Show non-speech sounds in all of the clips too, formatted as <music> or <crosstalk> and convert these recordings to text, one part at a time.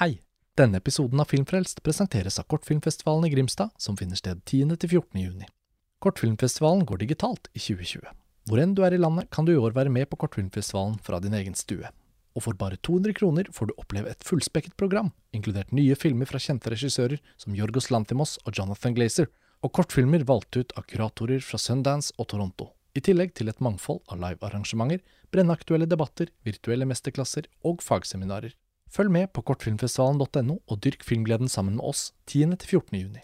Hei! Denne episoden av Filmfrelst presenteres av Kortfilmfestivalen i Grimstad, som finner sted 10.-14. juni. Kortfilmfestivalen går digitalt i 2020. Hvor enn du er i landet, kan du i år være med på Kortfilmfestivalen fra din egen stue. Og for bare 200 kroner får du oppleve et fullspekket program, inkludert nye filmer fra kjente regissører som Jorgos Lantimos og Jonathan Glazer, og kortfilmer valgt ut av kuratorer fra Sundance og Toronto. I tillegg til et mangfold av livearrangementer, brennaktuelle debatter, virtuelle mesterklasser og fagseminarer. Følg med på kortfilmfestivalen.no og dyrk filmgleden sammen med oss 10.-14. juni.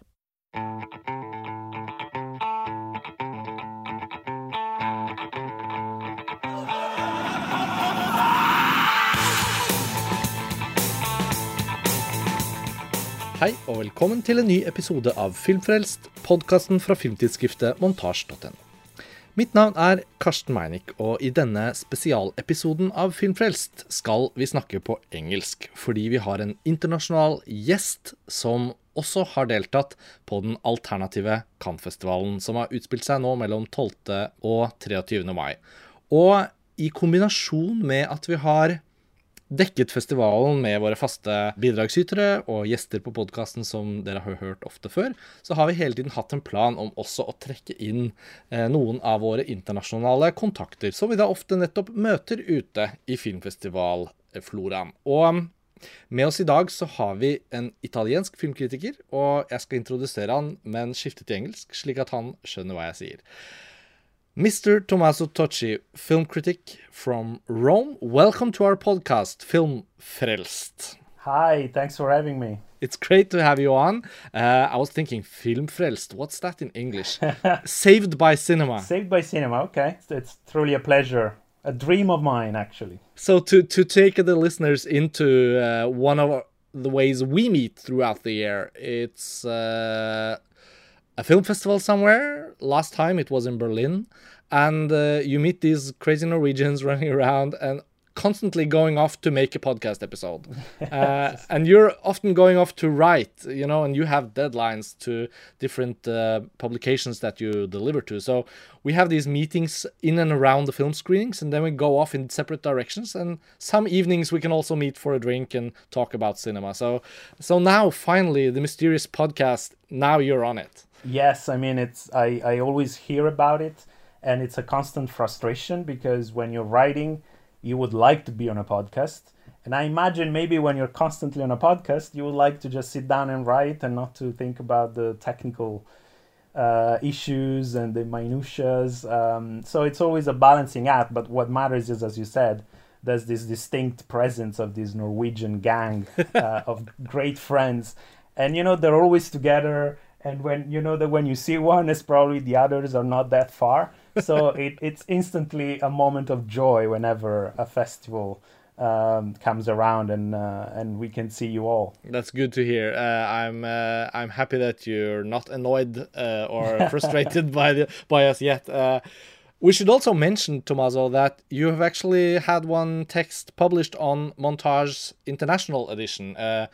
Hei og velkommen til en ny episode av Filmfrelst, podkasten fra filmtidsskriftet montasj.no. Mitt navn er Karsten Meinick, og i denne spesialepisoden av Filmfrelst skal vi snakke på engelsk, fordi vi har en internasjonal gjest som også har deltatt på den alternative Cannes-festivalen, som har utspilt seg nå mellom 12. og 23. mai. Og i kombinasjon med at vi har dekket festivalen med våre faste bidragsytere og gjester på podkasten som dere har hørt ofte før, så har vi hele tiden hatt en plan om også å trekke inn eh, noen av våre internasjonale kontakter, som vi da ofte nettopp møter ute i filmfestivalfloraen. Og med oss i dag så har vi en italiensk filmkritiker, og jeg skal introdusere han, men skifte til engelsk, slik at han skjønner hva jeg sier. Mr. Tommaso Tocci, film critic from Rome. Welcome to our podcast, Film Frelst. Hi, thanks for having me. It's great to have you on. Uh, I was thinking, Film Frelst, what's that in English? <laughs> Saved by cinema. Saved by cinema, okay. It's, it's truly a pleasure. A dream of mine, actually. So, to, to take the listeners into uh, one of the ways we meet throughout the year, it's uh, a film festival somewhere. Last time it was in Berlin. And uh, you meet these crazy Norwegians <laughs> running around and constantly going off to make a podcast episode. <laughs> Uh, and you're often going off to write, you know, and you have deadlines to different uh, publications that you deliver to. So we have these meetings in and around the film screenings, and then we go off in separate directions. And some evenings we can also meet for a drink and talk about cinema. So, so now finally, the mysterious podcast. Now you're on it. Yes, I mean it's I, I always hear about it and it's a constant frustration because when you're writing you would like to be on a podcast. And i imagine maybe when you're constantly on a podcast you would like to just sit down and write and not to think about the technical uh, issues and the minutiae. Um, so it's always a balancing act but what matters is as you said there's this distinct presence of this norwegian gang <laughs> uh, of great friends. And you know they're always together and when you know that when you see one it's probably the others are not that far <laughs> so it, it's instantly a moment of joy whenever a festival um, comes around and uh, and we can see you all. That's good to hear. Uh, I'm uh, I'm happy that you're not annoyed uh, or <laughs> frustrated by the by us yet. Uh, we should also mention, Tommaso, that you have actually had one text published on Montage International Edition. Uh,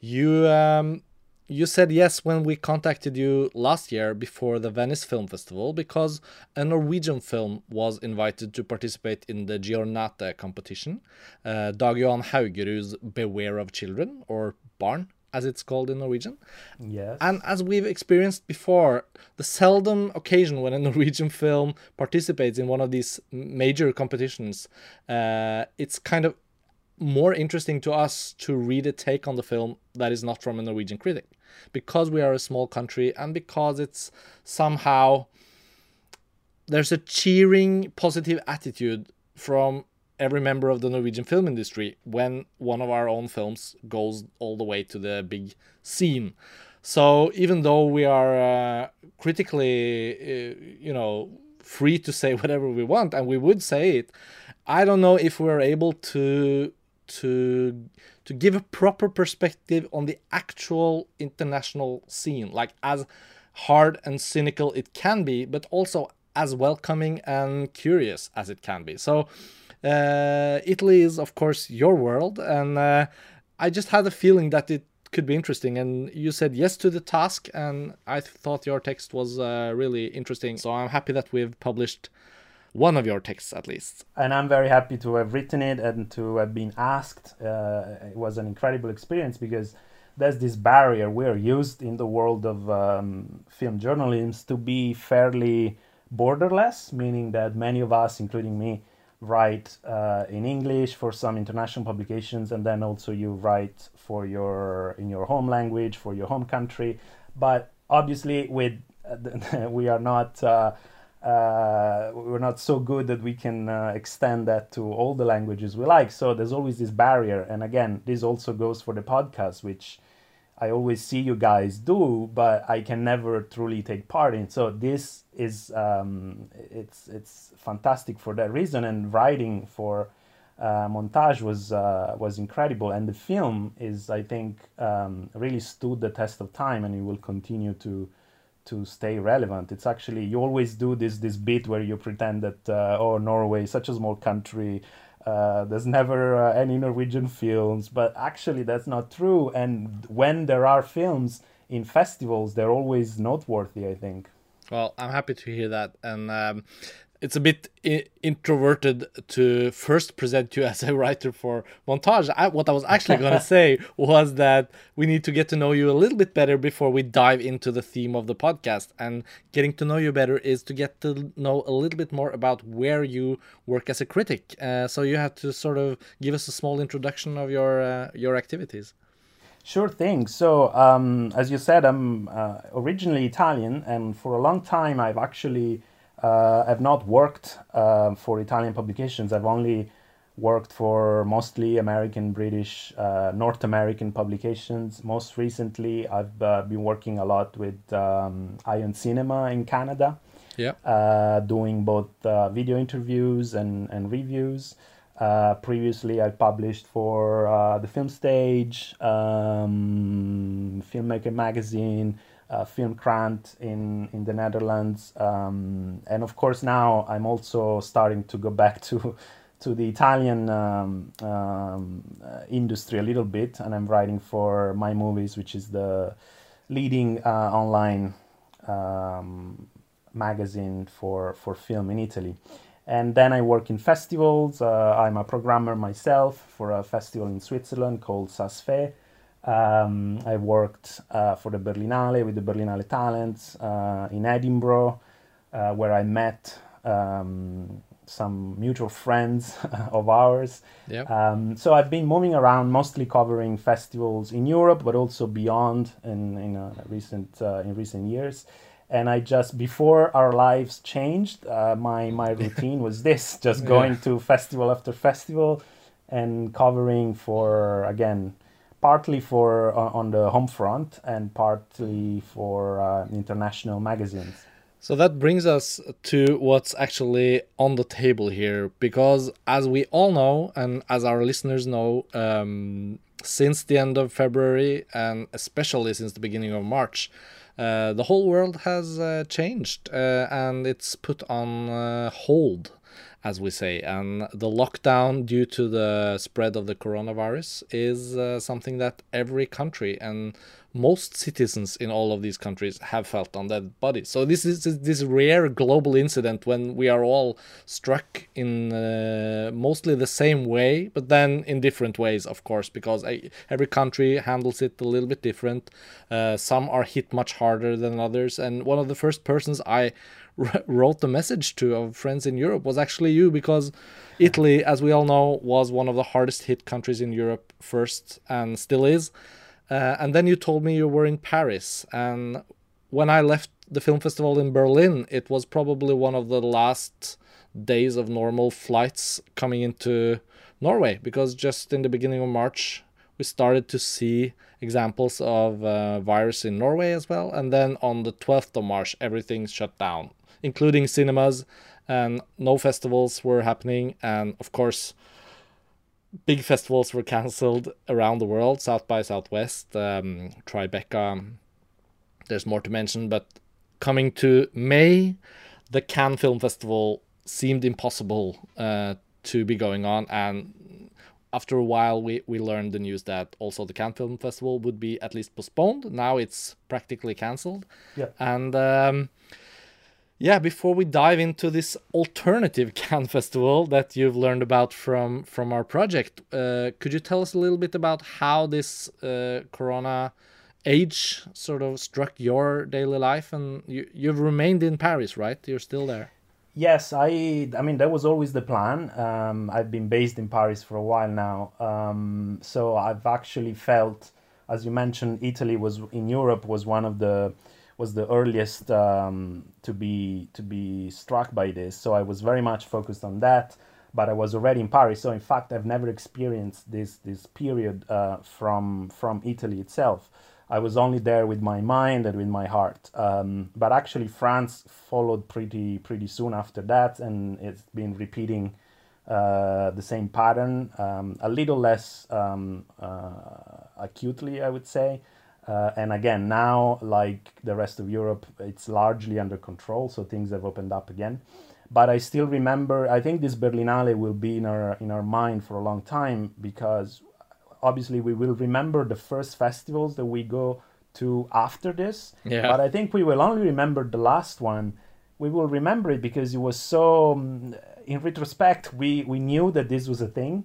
you um, you said yes when we contacted you last year before the Venice Film Festival because a Norwegian film was invited to participate in the Giornate competition. Uh, Dag Johan Haugerud's Beware of Children, or Barn as it's called in Norwegian. Yes. And as we've experienced before, the seldom occasion when a <laughs> Norwegian film participates in one of these major competitions, uh, it's kind of more interesting to us to read a take on the film that is not from a Norwegian critic because we are a small country and because it's somehow there's a cheering positive attitude from every member of the Norwegian film industry when one of our own films goes all the way to the big scene. So even though we are uh, critically, uh, you know, free to say <laughs> whatever we want, and we would say it, I don't know if we're able to to to give a proper perspective on the actual international scene, like as hard and cynical it can be, but also as welcoming and curious as it can be. So, uh, Italy is, of course, your world, and uh, I just had a feeling that it could be interesting. And you said yes to the task, and I thought your text was uh, really interesting. So I'm happy that we've published one of your texts at least. And I'm very happy to have written it and to have been asked. Uh, it was an incredible experience because there's this barrier. We're used in the world of um, film journalism to be fairly borderless, meaning that many of us, including me, write uh, in English for some international publications, and then also you write for your in your home language for your home country. But obviously, with <laughs> we are not. Uh, uh, we're not so good that we can uh, extend that to all the languages we like. So there's always this barrier. And again, this also goes for the podcast, which I always see you guys do, but I can never truly take part in. So this is um, it's it's fantastic for that reason. And writing for uh, montage was uh, was incredible, and the film is I think um, really stood the test of time, and it will continue to to stay relevant. It's actually you always do this this bit where you pretend that uh, oh Norway such a small country uh, there's never uh, any Norwegian films, but actually that's not true. And when there are films in festivals, they're always noteworthy. I think. Well, I'm happy to hear that, and um, it's a bit I- introverted to first present you <laughs> as a writer for montage. I, what I was actually going <laughs> to say was that we need to get to know you a little bit better before we dive into the theme of the podcast. And getting to know you better is to get to know a little bit more about where you work as a critic. Uh, so you have to sort of give us a small introduction of your uh, your activities. Sure thing. So, um, as you said, I'm uh, originally Italian, and for a long time I've actually uh, I've not worked uh, for Italian publications. I've only worked for mostly American, British, uh, North American publications. Most recently, I've uh, been working a lot with um, Ion Cinema in Canada. Yeah. Uh, doing both uh, video interviews and, and reviews. previously, I published for the Film Stage, um, Filmmaker Magazine, uh, Filmkrant in in the Netherlands, um, and of course now I'm also starting to go back to <laughs> to the Italian um, um, uh, industry a little bit, and I'm writing for my movies, which is the leading uh, online um, magazine for for film in Italy. And then I work in festivals. Uh, I'm a programmer myself for a festival in Switzerland called SASFE um, I worked uh, for the Berlinale with the Berlinale Talents uh, in Edinburgh, uh, where I met um, some mutual friends <laughs> of ours. Yep. Um, so I've been moving around, mostly covering festivals in Europe, but also beyond in in uh, recent uh, in recent years. And I just before our lives changed, uh, my my <laughs> routine was this: just going yeah. to festival after festival and covering for again partly for uh, on the home front and partly for uh, international magazines. So that brings us to what's actually on the table here, because as we all know, and as our listeners know, um, since the end of February and especially since the beginning of March, uh, the whole world has uh, changed uh, and it's put on uh, hold as we say. And the lockdown due to the spread of the coronavirus is uh, something that every country and most citizens in all of these countries have felt on their body. So this is this rare global incident when we are all struck in uh, mostly the same way, but then in different ways, of course, because every country handles it a little bit different. Uh, some are hit much harder than others, and one of the first persons I wrote the message to our friends in Europe was actually you because Italy, as we all know, was one of the hardest hit countries in Europe first and still is. Uh, and then you told me you were in Paris. And when I left the film festival in Berlin, it was probably one of the last days of normal flights coming into Norway because just in the beginning of March, we started to see examples of uh, virus in Norway as well. And then on the 12th of March, everything shut down including cinemas, and no festivals were happening. And of course, big festivals were cancelled around the world South by Southwest, um, Tribeca. There's more to mention, but coming to May, the Cannes Film Festival seemed impossible uh, to be going on. And after a while, we, we learned the news that also the Cannes Film Festival would be at least postponed. Now it's practically cancelled. Yeah. And um, yeah, before we dive into this alternative <laughs> Cannes festival that you've learned about from from our project, uh, could you tell us a little bit about how this uh, Corona age sort of struck your daily life? And you you've remained in Paris, right? You're still there. Yes, I. I mean, that was always the plan. Um, I've been based in Paris for a while now, um, so I've actually felt, as you mentioned, Italy was in Europe was one of the was the earliest um, to be to be struck by this. So I was very much focused on that. But I was already in Paris, so in fact, I've never experienced this this period uh, from from Italy itself. I was only there with my mind and with my heart. Um, but actually, France followed pretty pretty soon after that, and it's been repeating uh, the same pattern, um, a little less um, uh, acutely, I would say. Uh, and again, now, like the rest of Europe, it's largely under control, so things have opened up again. But I still remember. I think this Berlinale will be in our in our mind for a long time because obviously we will remember the first festivals that we go to after this. Yeah. But I think we will only remember the last one. We will remember it because it was so. Um, in retrospect, we we knew that this was a thing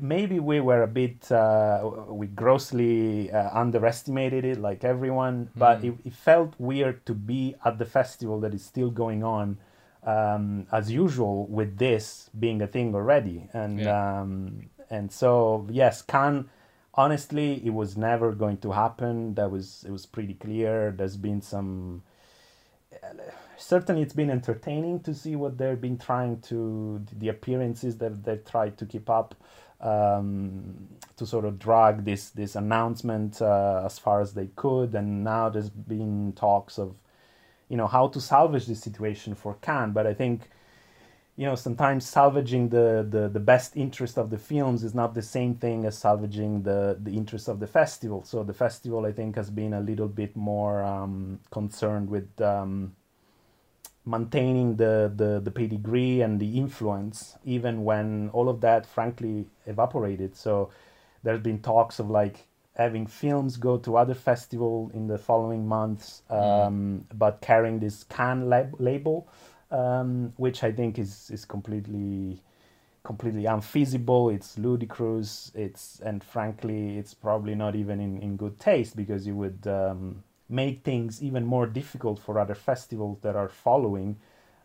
maybe we were a bit uh, we grossly uh, underestimated it like everyone but Mm. it, it felt weird to be at the festival that is still going on um, as usual with this being a thing already and Yeah. um, and so yes Cannes honestly it was never going to happen that was it was pretty clear there's been some certainly it's been entertaining to see what they've been trying to the appearances that they've tried to keep up um, to sort of drag this this announcement uh, as far as they could. And now there's been talks of you know how to salvage this situation for Cannes. But I think you know sometimes salvaging the, the, the best interest of the films is not the same thing as salvaging the, the interest of the festival. So the festival I think has been a little bit more um, concerned with um, maintaining the, the, the pedigree and the influence, even when all of that, frankly, evaporated. So there's been talks of like having films go to other festival in the following months, um, but carrying this Cannes lab- label, um, which I think is is completely completely unfeasible. It's ludicrous. It's and frankly, it's probably not even in, in good taste because you would um, make things even more difficult for other festivals that are following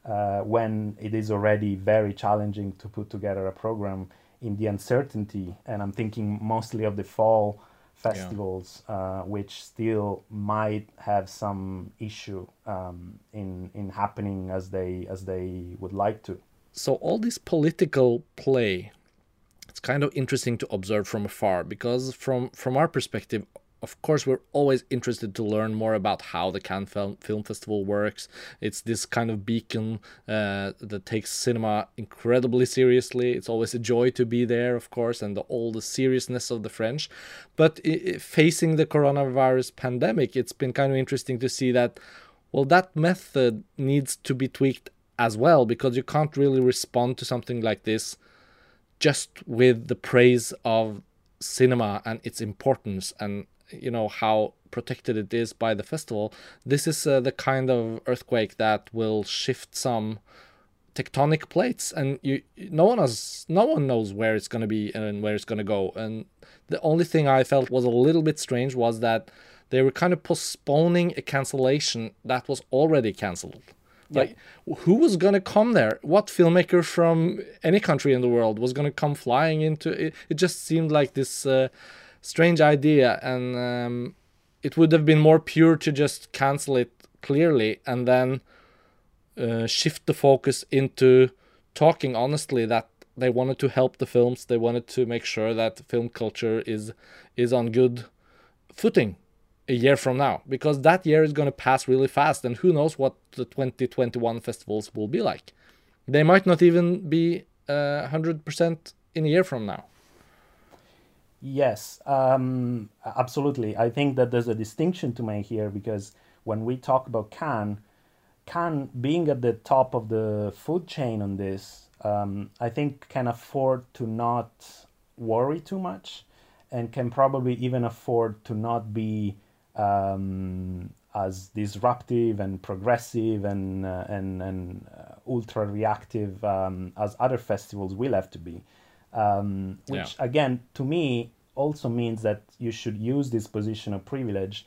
uh, when it is already very challenging to put together a program in the uncertainty. And I'm thinking mostly of the fall festivals, uh, which still might have some issue um, in in happening as they as they would like to. So all this political play, it's kind of interesting to observe from afar because from from our perspective, of course, we're always interested to learn more about how the Cannes Film, Festival works. It's this kind of beacon uh, that takes cinema incredibly seriously. It's always a joy to be there, of course, and the, all the seriousness of the French. But i i facing the coronavirus pandemic, it's been kind of interesting to see that, well, that method needs to be tweaked as well because you can't really respond to something like this just with the praise of cinema and its importance and you know how protected it is by the festival this is uh, the kind of earthquake that will shift some tectonic plates. And you no one has no one knows where it's going to be and where it's going to go. And the only thing i felt was a little bit strange was that they were kind of postponing a cancellation that was already cancelled. Like who was going to come there? What filmmaker from any country in the world was going to come flying into it? It just seemed like this uh, strange idea and um, it would have been more pure to just cancel it clearly and then uh, shift the focus into talking honestly that they wanted to help the films. They wanted to make sure that film culture is is on good footing a year from now because that year is going to pass really fast and who knows what the 2021 festivals will be like. They might not even be uh, 100% in a year from now Yes, um, absolutely. I think that there's a distinction to make here because when we talk about Cannes, Cannes being at the top of the food chain on this, um, I think can afford to not worry too much and can probably even afford to not be um, as disruptive and progressive and uh, and and uh, ultra reactive um, as other festivals will have to be. Um, which Yeah. again, to me, also means that you should use this position of privilege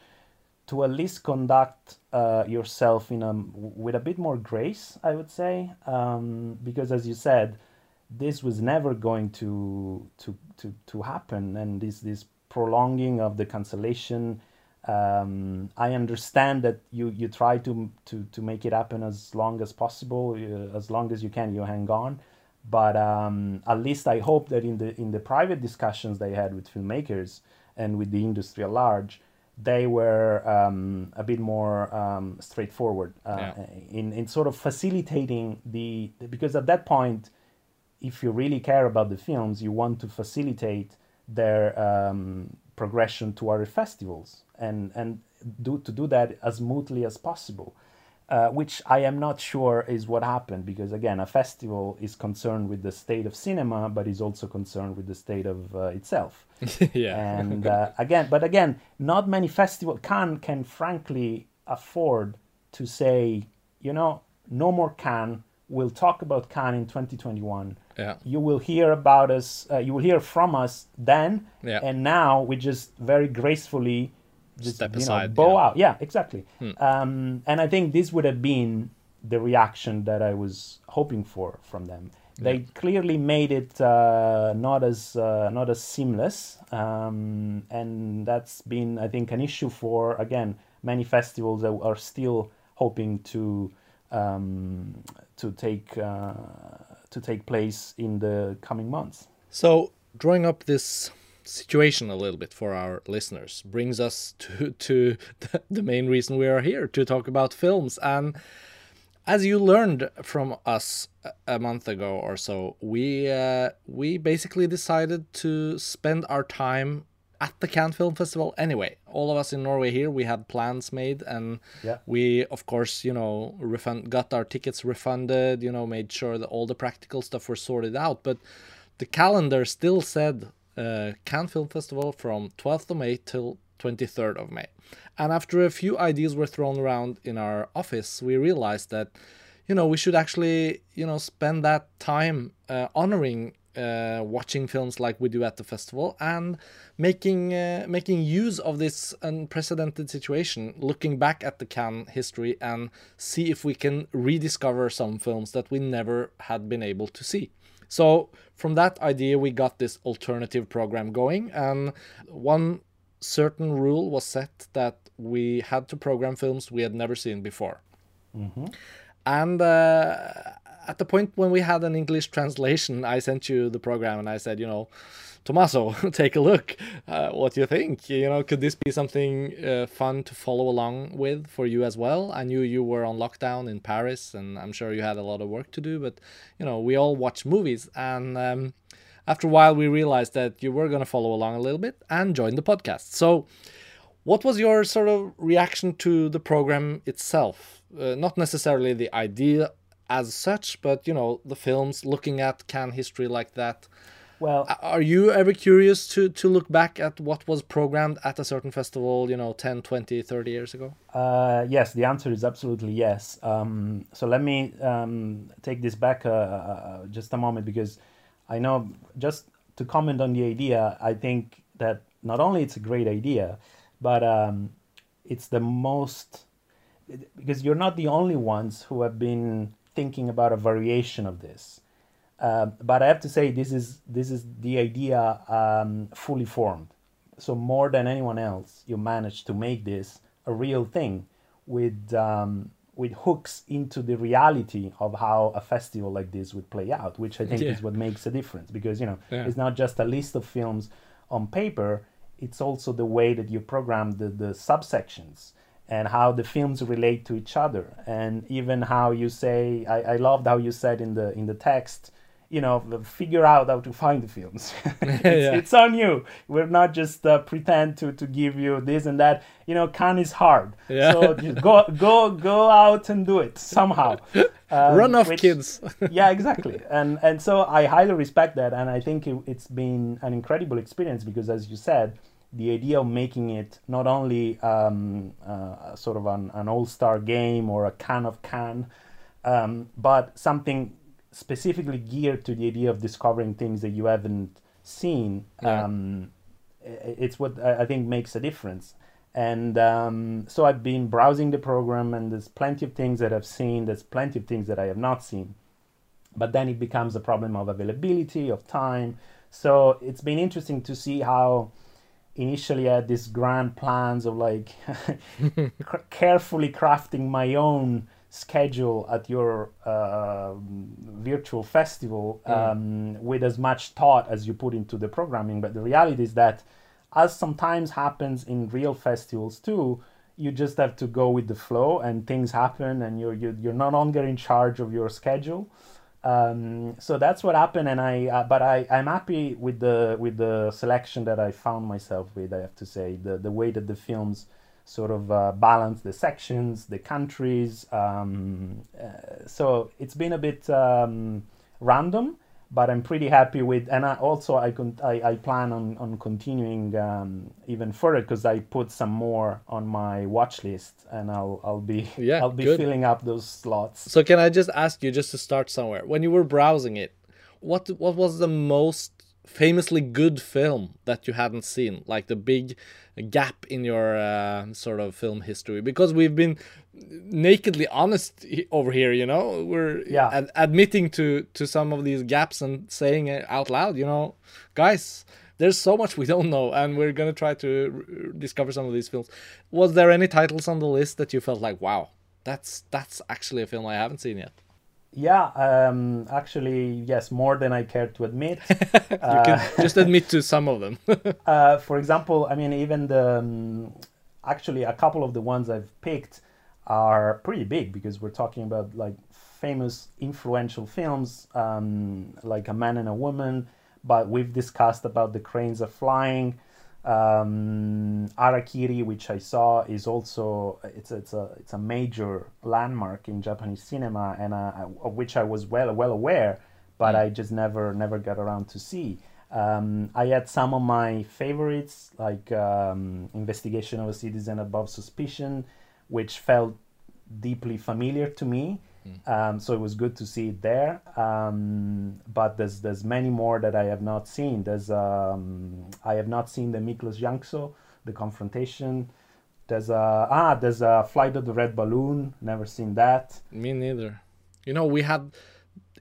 to at least conduct uh, yourself in a with a bit more grace, I would say, um, because as you said, this was never going to to to, to happen, and this this prolonging of the cancellation. Um, I understand that you you try to to to make it happen as long as possible, uh, as long as you can. You hang on, but um, at least I hope that in the in the private discussions they had with filmmakers and with the industry at large, they were um, a bit more um, straightforward uh, Yeah. in in sort of facilitating the because at that point, if you really care about the films, you want to facilitate their um, progression to other festivals and and do to do that as smoothly as possible uh, which I am not sure is what happened because again, a festival is concerned with the state of cinema, but is also concerned with the state of uh, itself. <laughs> yeah. And uh, again, but again, not many festival can can frankly afford to say, you know, no more Cannes. We'll talk about Cannes in 2021. yeah. You will hear about us. Uh, you will hear from us then. Yeah. And now we just very gracefully just Step you know, bow yeah. Hmm. out. Yeah, exactly. Um, and I think this would have been the reaction that I was hoping for from them. They clearly made it uh, not as uh, not as seamless, um, and that's been, I think, an issue for again many festivals that are still hoping to um, to take uh, to take place in the coming months. So, drawing up this situation a little bit for our listeners brings us to <laughs> to the, main reason we are here to talk about films and as you learned from us a- a month ago or so we uh, we basically decided to spend our time at the Cannes Film Festival anyway. All of us in Norway here, we had plans made, and Yeah. we, of course, you know, refund got our tickets refunded. You know, made sure that all the practical stuff were sorted out. But the calendar still said uh, Cannes Film Festival from 12th of May till 23rd of May. And after a few ideas were thrown around in our office, we realized that, you know, we should actually, you know, spend that time uh, honoring uh, watching films like we do at the festival and making uh, making use of this unprecedented situation, looking back at the Cannes history and see if we can rediscover some films that we never had been able to see. So from that idea, we got this alternative program going, and one certain rule was set that we had to program films we had never seen before. And uh, at the point when we had an English translation, I sent you the program and I said, you know, Tommaso, <laughs> take a look. Uh, what do you think? You know, could this be something uh, fun to follow along with for you as well? I knew you were on lockdown in Paris, and I'm sure you had a lot of work to do. But you know, we all watch movies, and um, after a while, we realized that you were going to follow along a little bit and join the podcast. So, what was your sort of reaction to the program itself? Uh, not necessarily the idea as such, but you know, the films looking at Cannes history like that. Well, Are you ever curious to, to look back at what was programmed at a certain festival, you know, 10, 20, 30 years ago? Uh, yes, the answer is absolutely yes. Um, so let me um, take this back uh, uh, just a moment because I know just to comment on the idea, I think that not only it's a great idea, but um, it's the most because you're not the only ones who have been thinking about a variation of this. Uh, but I have to say this is this is the idea um, fully formed. So more than anyone else, you managed to make this a real thing with um, with hooks into the reality of how a festival like this would play out, which I think Yeah. is what makes a difference. Because you know Yeah. it's not just a list of films on paper; it's also the way that you program the, the subsections and how the films relate to each other, and even how you say. I, I loved how you said in the in the text you know figure out how to find the films. <laughs> <laughs> It's, Yeah. it's on you. We're not just uh, pretend to to give you this and that. You know Cannes is hard. Yeah. so just go go go out and do it somehow. <laughs> Um, Run off, which- kids. yeah exactly. And and so i highly respect that. And i think it, it's been an incredible experience because as you said the idea of making it not only um, uh, sort of an, an all-star game or a can of can, um, but something specifically geared to the idea of discovering things that you haven't seen. Yeah. Um, it's what I think makes a difference. And um, so I've been browsing the program, and there's plenty of things that I've seen. There's plenty of things that I have not seen. But then it becomes a problem of availability, of time. So it's been interesting to see how initially I had these grand plans of like <laughs> carefully crafting my own schedule at your uh, virtual festival um, with as much thought as you put into the programming. But the reality is that, as sometimes happens in real festivals too, you just have to go with the flow and things happen and you're, you're, you're no longer in charge of your schedule. Um, so that's what happened and i uh, but i i'm happy with the with the selection that i found myself with i have to say. The the way that the films sort of uh, balance the sections the countries um, uh, so it's been a bit um, random but i'm pretty happy with and I also i con- I, I plan on on continuing um, even further because i put some more on my watch list and i'll i'll be <laughs> Yeah, i'll be good. filling up those slots So can I just ask you, just to start somewhere, when you were browsing it, what what was the most famously good film that you hadn't seen, like the big gap in your uh, sort of film history? Because we've been nakedly honest over here, you know, we're Yeah. ad- admitting to to some of these gaps and saying it out loud, you know, guys. There's so much we don't know, and we're gonna try to r- discover some of these films. Was there any titles on the list that you felt like, wow, that's that's actually a film I haven't seen yet? Yeah, um, actually, yes, more than I care to admit. <laughs> You can just admit to some of them. <laughs> uh, for example, I mean, even the um, actually a couple of the ones I've picked are pretty big because we're talking about like famous, influential films um, like A Man and a Woman. But we've discussed about The Cranes Are Flying. Um, Harakiri, which I saw, is also it's it's a it's a major landmark in Japanese cinema, and uh, of which I was well well aware, but I just never never got around to see. Um, I had some of my favorites, like um, Investigation of a Citizen Above Suspicion, which felt deeply familiar to me. Um, so it was good to see it there. Um, but there's there's many more that I have not seen. There's um, I have not seen the Miklos Jancso, the Confrontation. There's a ah there's a Flight of the Red Balloon. Never seen that. Me neither. You know, we had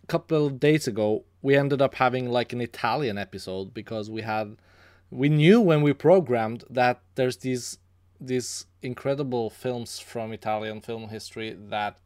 a couple of days ago, we ended up having like an Italian episode because we had we knew when we programmed that there's these these incredible films from Italian film history that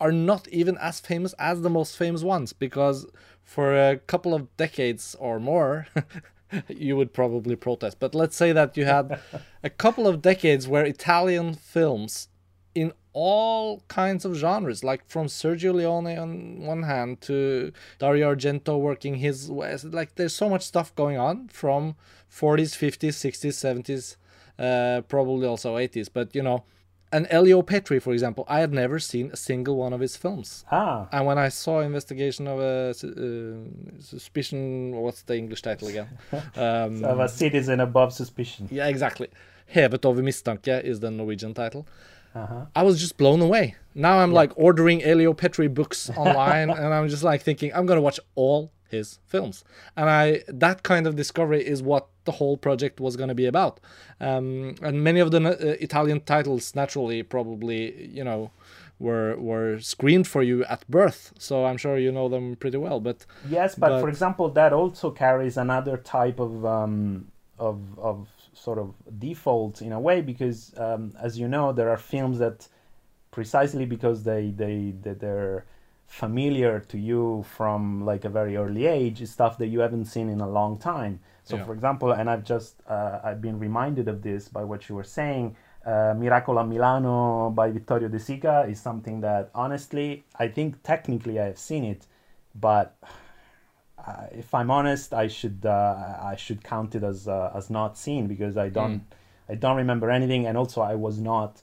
are not even as famous as the most famous ones because for a couple of decades or more <laughs> you would probably protest. But let's say that you had <laughs> a couple of decades where Italian films in all kinds of genres like from Sergio Leone on one hand to Dario Argento working his ways like there's so much stuff going on from 40s 50s 60s 70s uh, probably also 80s but you know and Elio Petri, for example, I had never seen a single one of his films. Ah, And when I saw Investigation of a uh, Suspicion, what's the English title again? <laughs> Um, of a Citizen Above Suspicion. yeah, exactly. Hevet over mistanke is the Norwegian title. Uh-huh. I was just blown away. Now I'm like ordering Elio Petri books <laughs> online, and I'm just like thinking I'm gonna watch all his films. And I that kind of discovery is what the whole project was gonna be about. Um, and many of the uh, Italian titles, naturally, probably you know, were were screened for you at birth. So I'm sure you know them pretty well. But Yes, but, for example, that also carries another type of um, of of sort of default in a way because, um, as you know, there are films that precisely because they they that they're familiar to you from like a very early age is stuff that you haven't seen in a long time. So, Yeah. for example, and I've just uh, I've been reminded of this by what you were saying. Uh, Miracolo a Milano by Vittorio De Sica is something that honestly I think technically I have seen it, but uh, if I'm honest, I should uh, I should count it as uh, as not seen because I don't I don't remember anything, and also I was not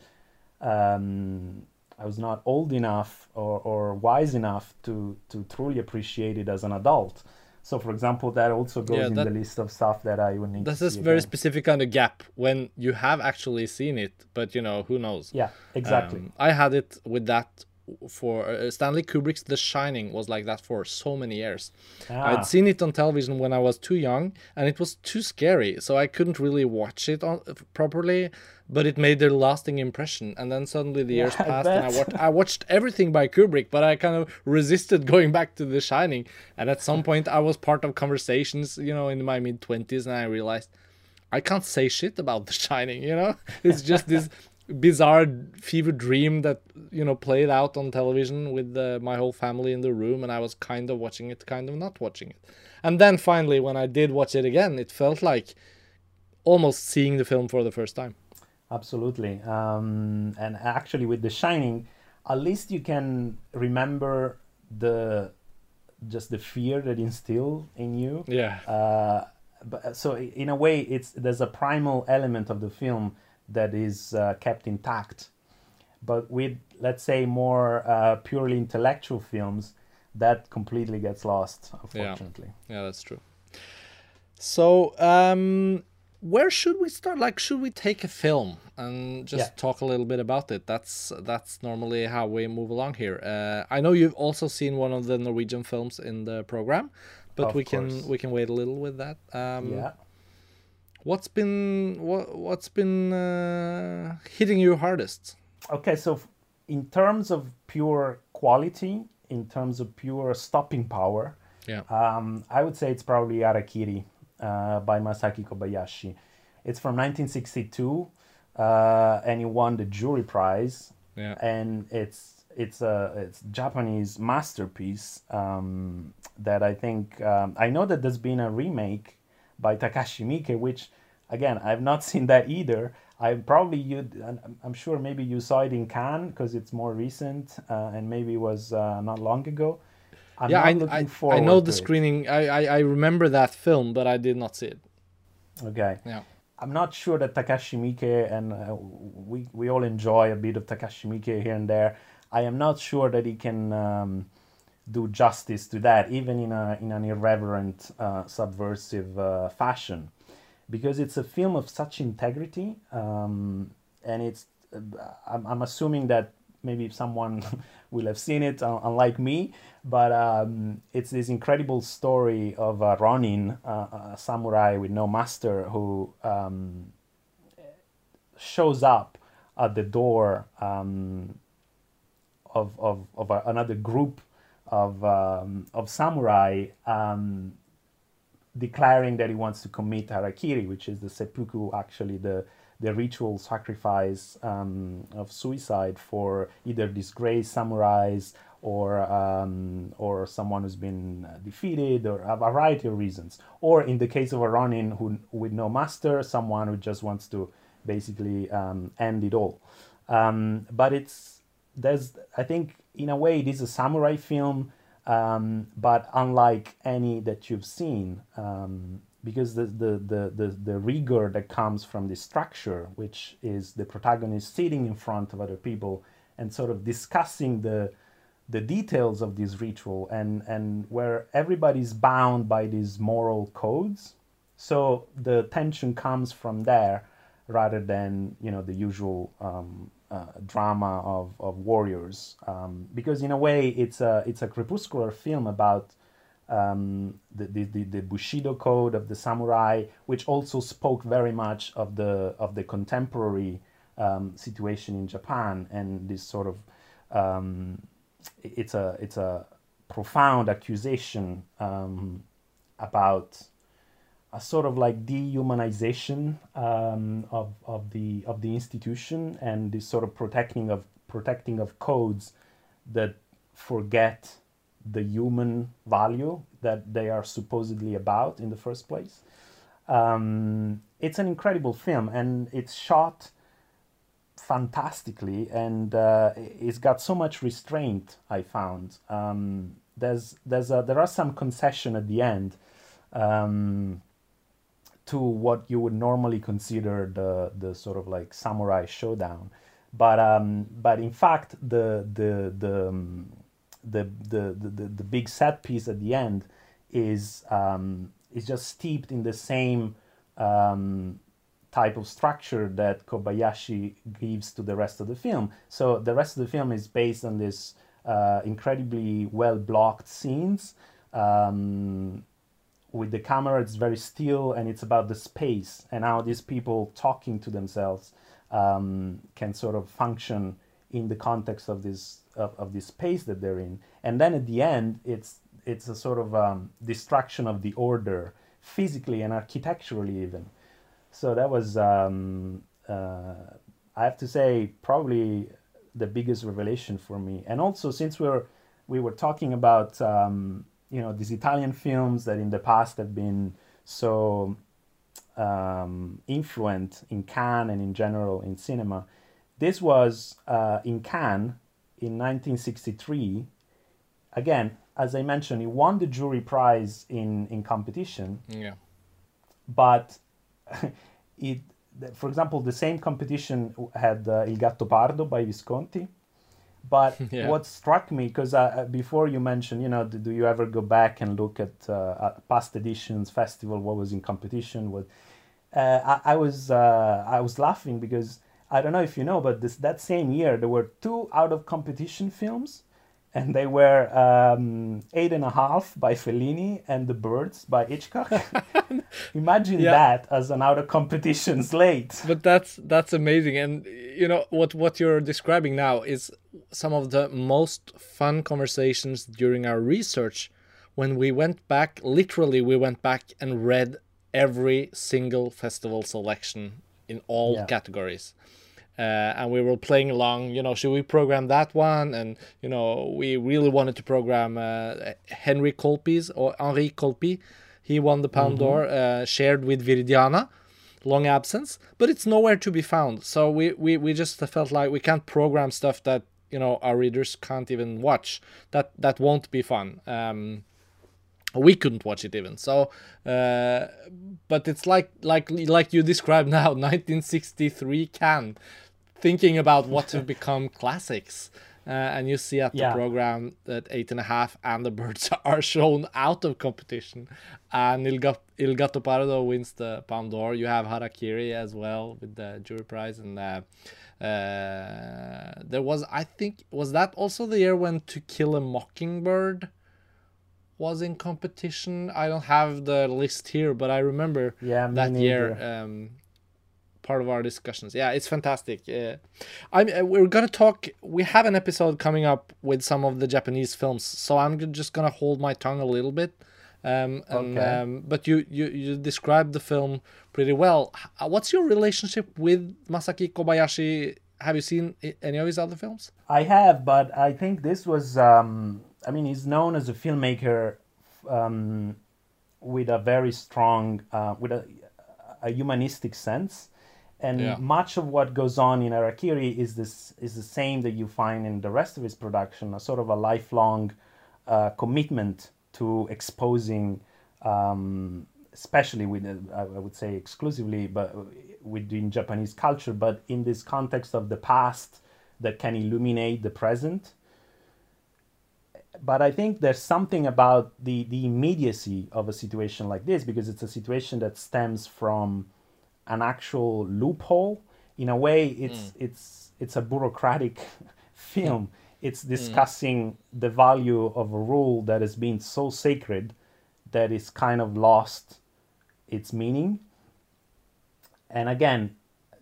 um, I was not old enough or, or wise enough to to truly appreciate it as an adult. So, for example, that also goes Yeah, in the list of stuff that I would need this see very again. specific kind of gap when you have actually seen it, but you know who knows. Yeah, exactly. Um, I had it with that for uh, Stanley Kubrick's The Shining was like that for so many years. Ah. I'd seen it on television when I was too young, and it was too scary, so I couldn't really watch it on, properly. But it made a lasting impression, and then suddenly the years I passed, and I watched I watched everything by Kubrick, but I kind of resisted <laughs> going back to The Shining. And at some point, I was part of conversations, you know, in my mid twenties, and I realized I can't say shit about The Shining. You know, <laughs> it's just this bizarre fever dream that you know played out on television with uh, my whole family in the room, and I was kind of watching it, kind of not watching it. And then finally, when I did watch it again, it felt like almost seeing the film for the first time. Absolutely. Um, and actually, with The Shining, at least you can remember the just the fear that instilled in you. Yeah. Uh, but so in a way, it's there's a primal element of the film that is uh, kept intact. But with let's say more uh, purely intellectual films, that completely gets lost, unfortunately. Yeah, that's true. So, um, where should we start? Like, should we take a film and just Yeah. talk a little bit about it? That's that's normally how we move along here. Uh, I know you've also seen one of the Norwegian films in the program, but Of we can we can wait a little with that. Um, Yeah. What's been what what's been uh, hitting you hardest? Okay, so in terms of pure quality, in terms of pure stopping power, Yeah. um, I would say it's probably Harakiri uh, by Masaki Kobayashi. It's from 1962, uh, and he won the jury prize. Yeah. And it's it's a it's Japanese masterpiece um, that I think um, I know that there's been a remake by Takashi Miike, which again I've not <laughs> seen that either. I probably you I'm- sure maybe you saw it in Cannes because it's more recent uh, and maybe it was uh, not long ago. I'm yeah, not I, looking I, I know the screening. I, I I remember that film, but I did not see it. Okay. Yeah. I'm not sure that Takashi Miike and uh, we we all enjoy a bit of Takashi Miike here and there. I am not sure that he can um, do justice to that, even in a in an irreverent, uh, subversive uh, fashion, because it's a film of such integrity, um, and it's. Uh, I'm, I'm assuming that maybe someone <laughs> will have seen it, uh, unlike me, but um, it's this incredible story of a Ronin, uh, a samurai with no master, who um, shows up at the door um, of, of, of another group of, um, of samurai um, declaring that he wants to commit harakiri, which is the seppuku, actually the the ritual sacrifice um, of suicide for either disgraced samurais or um, or someone who's been defeated or a variety of reasons. Or in the case of a Ronin who with no master, someone who just wants to basically um, end it all. Um, but it's there's I think in a way it is a samurai film, um, but unlike any that you've seen, um, because the, the, the, the, the rigor that comes from the structure, which is the protagonist sitting in front of other people and sort of discussing the the details of this ritual and and where everybody's bound by these moral codes. So the tension comes from there rather than you know the usual um, uh, drama of, of warriors. Um, because in a way it's a it's a crepuscular film about um, the, the, the, Bushido code of the samurai, which also spoke very much of the of the contemporary um, situation in Japan and this sort of um, it's a it's a profound accusation um, about a sort of like dehumanization um, of, of the of the institution and this sort of protecting of protecting of codes that forget the human value that they are supposedly about in the first place. Um, it's an incredible film and it's shot fantastically and uh, it's got so much restraint i found um, there's there's a, there are some concession at the end um, to what you would normally consider the the sort of like samurai showdown but um, but in fact the the the, um, the, the the the big set piece at the end is um, is just steeped in the same um, type of structure that Kobayashi gives to the rest of the film. So the rest of the film is based on this uh, incredibly well blocked scenes. Um, with the camera, it's very still, and it's about the space and how these people talking to themselves um, can sort of function in the context of this of, of this space that they're in. And then at the end, it's it's a sort of um, destruction of the order, physically and architecturally even. So that was, um, uh, I have to say, probably the biggest revelation for me. And also, since we're we were talking about um, you know these Italian films that in the past have been so um, influent in Cannes and in general in cinema. This was uh, in Cannes in 1963. Again, as I mentioned, he won the jury prize in in competition. Yeah. But <laughs> it, for example, the same competition had uh, Il Gattopardo by Visconti. But <laughs> Yeah. what struck me, because uh, before you mentioned, you know, do, do you ever go back and look at, uh, at past editions, festival, what was in competition? What uh, I, I was uh, I was laughing because I don't know if you know, but this that same year there were two out of competition films, and they were um, Eight and a Half by Fellini and The Birds by Hitchcock. <laughs> Imagine Yeah. that as an out of competition slate. but that's that's amazing and you know what what you're describing now is some of the most fun conversations during our research when we went back literally we went back and read every single festival selection in all Yeah. categories uh, and we were playing along you know should we program that one? And you know we really wanted to program uh, henry colpi's or henri colpi he won the palme d'or uh, shared with viridiana long absence but it's nowhere to be found. So we, we we just felt like we can't program stuff that you know our readers Cannes't even watch. That that won't be fun. Um we couldn't watch it even. So uh but it's like like like you described <laughs> now 1963 can thinking about what to <laughs> become classics. Uh, and you see at the Yeah. program that eight and a half and the birds <laughs> are shown out of competition. And Il, Gat- Il Gattopardo wins the Palme d'Or you have Harakiri as well with the jury prize. And uh, uh, there was I think was that also the year when To Kill a Mockingbird was in competition. I don't have the list here, but I remember Yeah, that year um, part of our discussions. Yeah, it's fantastic. Uh, I'm uh, we're gonna talk. We have an episode coming up with some of the Japanese films, so I'm just gonna hold my tongue a little bit. Um, and, Okay. um, but you, you you described the film pretty well. What's your relationship with Masaki Kobayashi? Have you seen any of his other films? I have, but I think this was. Um, I mean, he's known as a filmmaker um, with a very strong, uh, with a, a humanistic sense, and Yeah. much of what goes on in Harakiri is this is the same that you find in the rest of his production, a sort of a lifelong uh, commitment to exposing. Um, especially with uh, I I would say exclusively, but within Japanese culture, but in this context of the past that can illuminate the present. But I think there's something about the, the immediacy of a situation like this because it's a situation that stems from an actual loophole. In a way, it's it's it's a bureaucratic <laughs> film. It's discussing the value of a rule that has been so sacred that it's kind of lost its meaning. And again,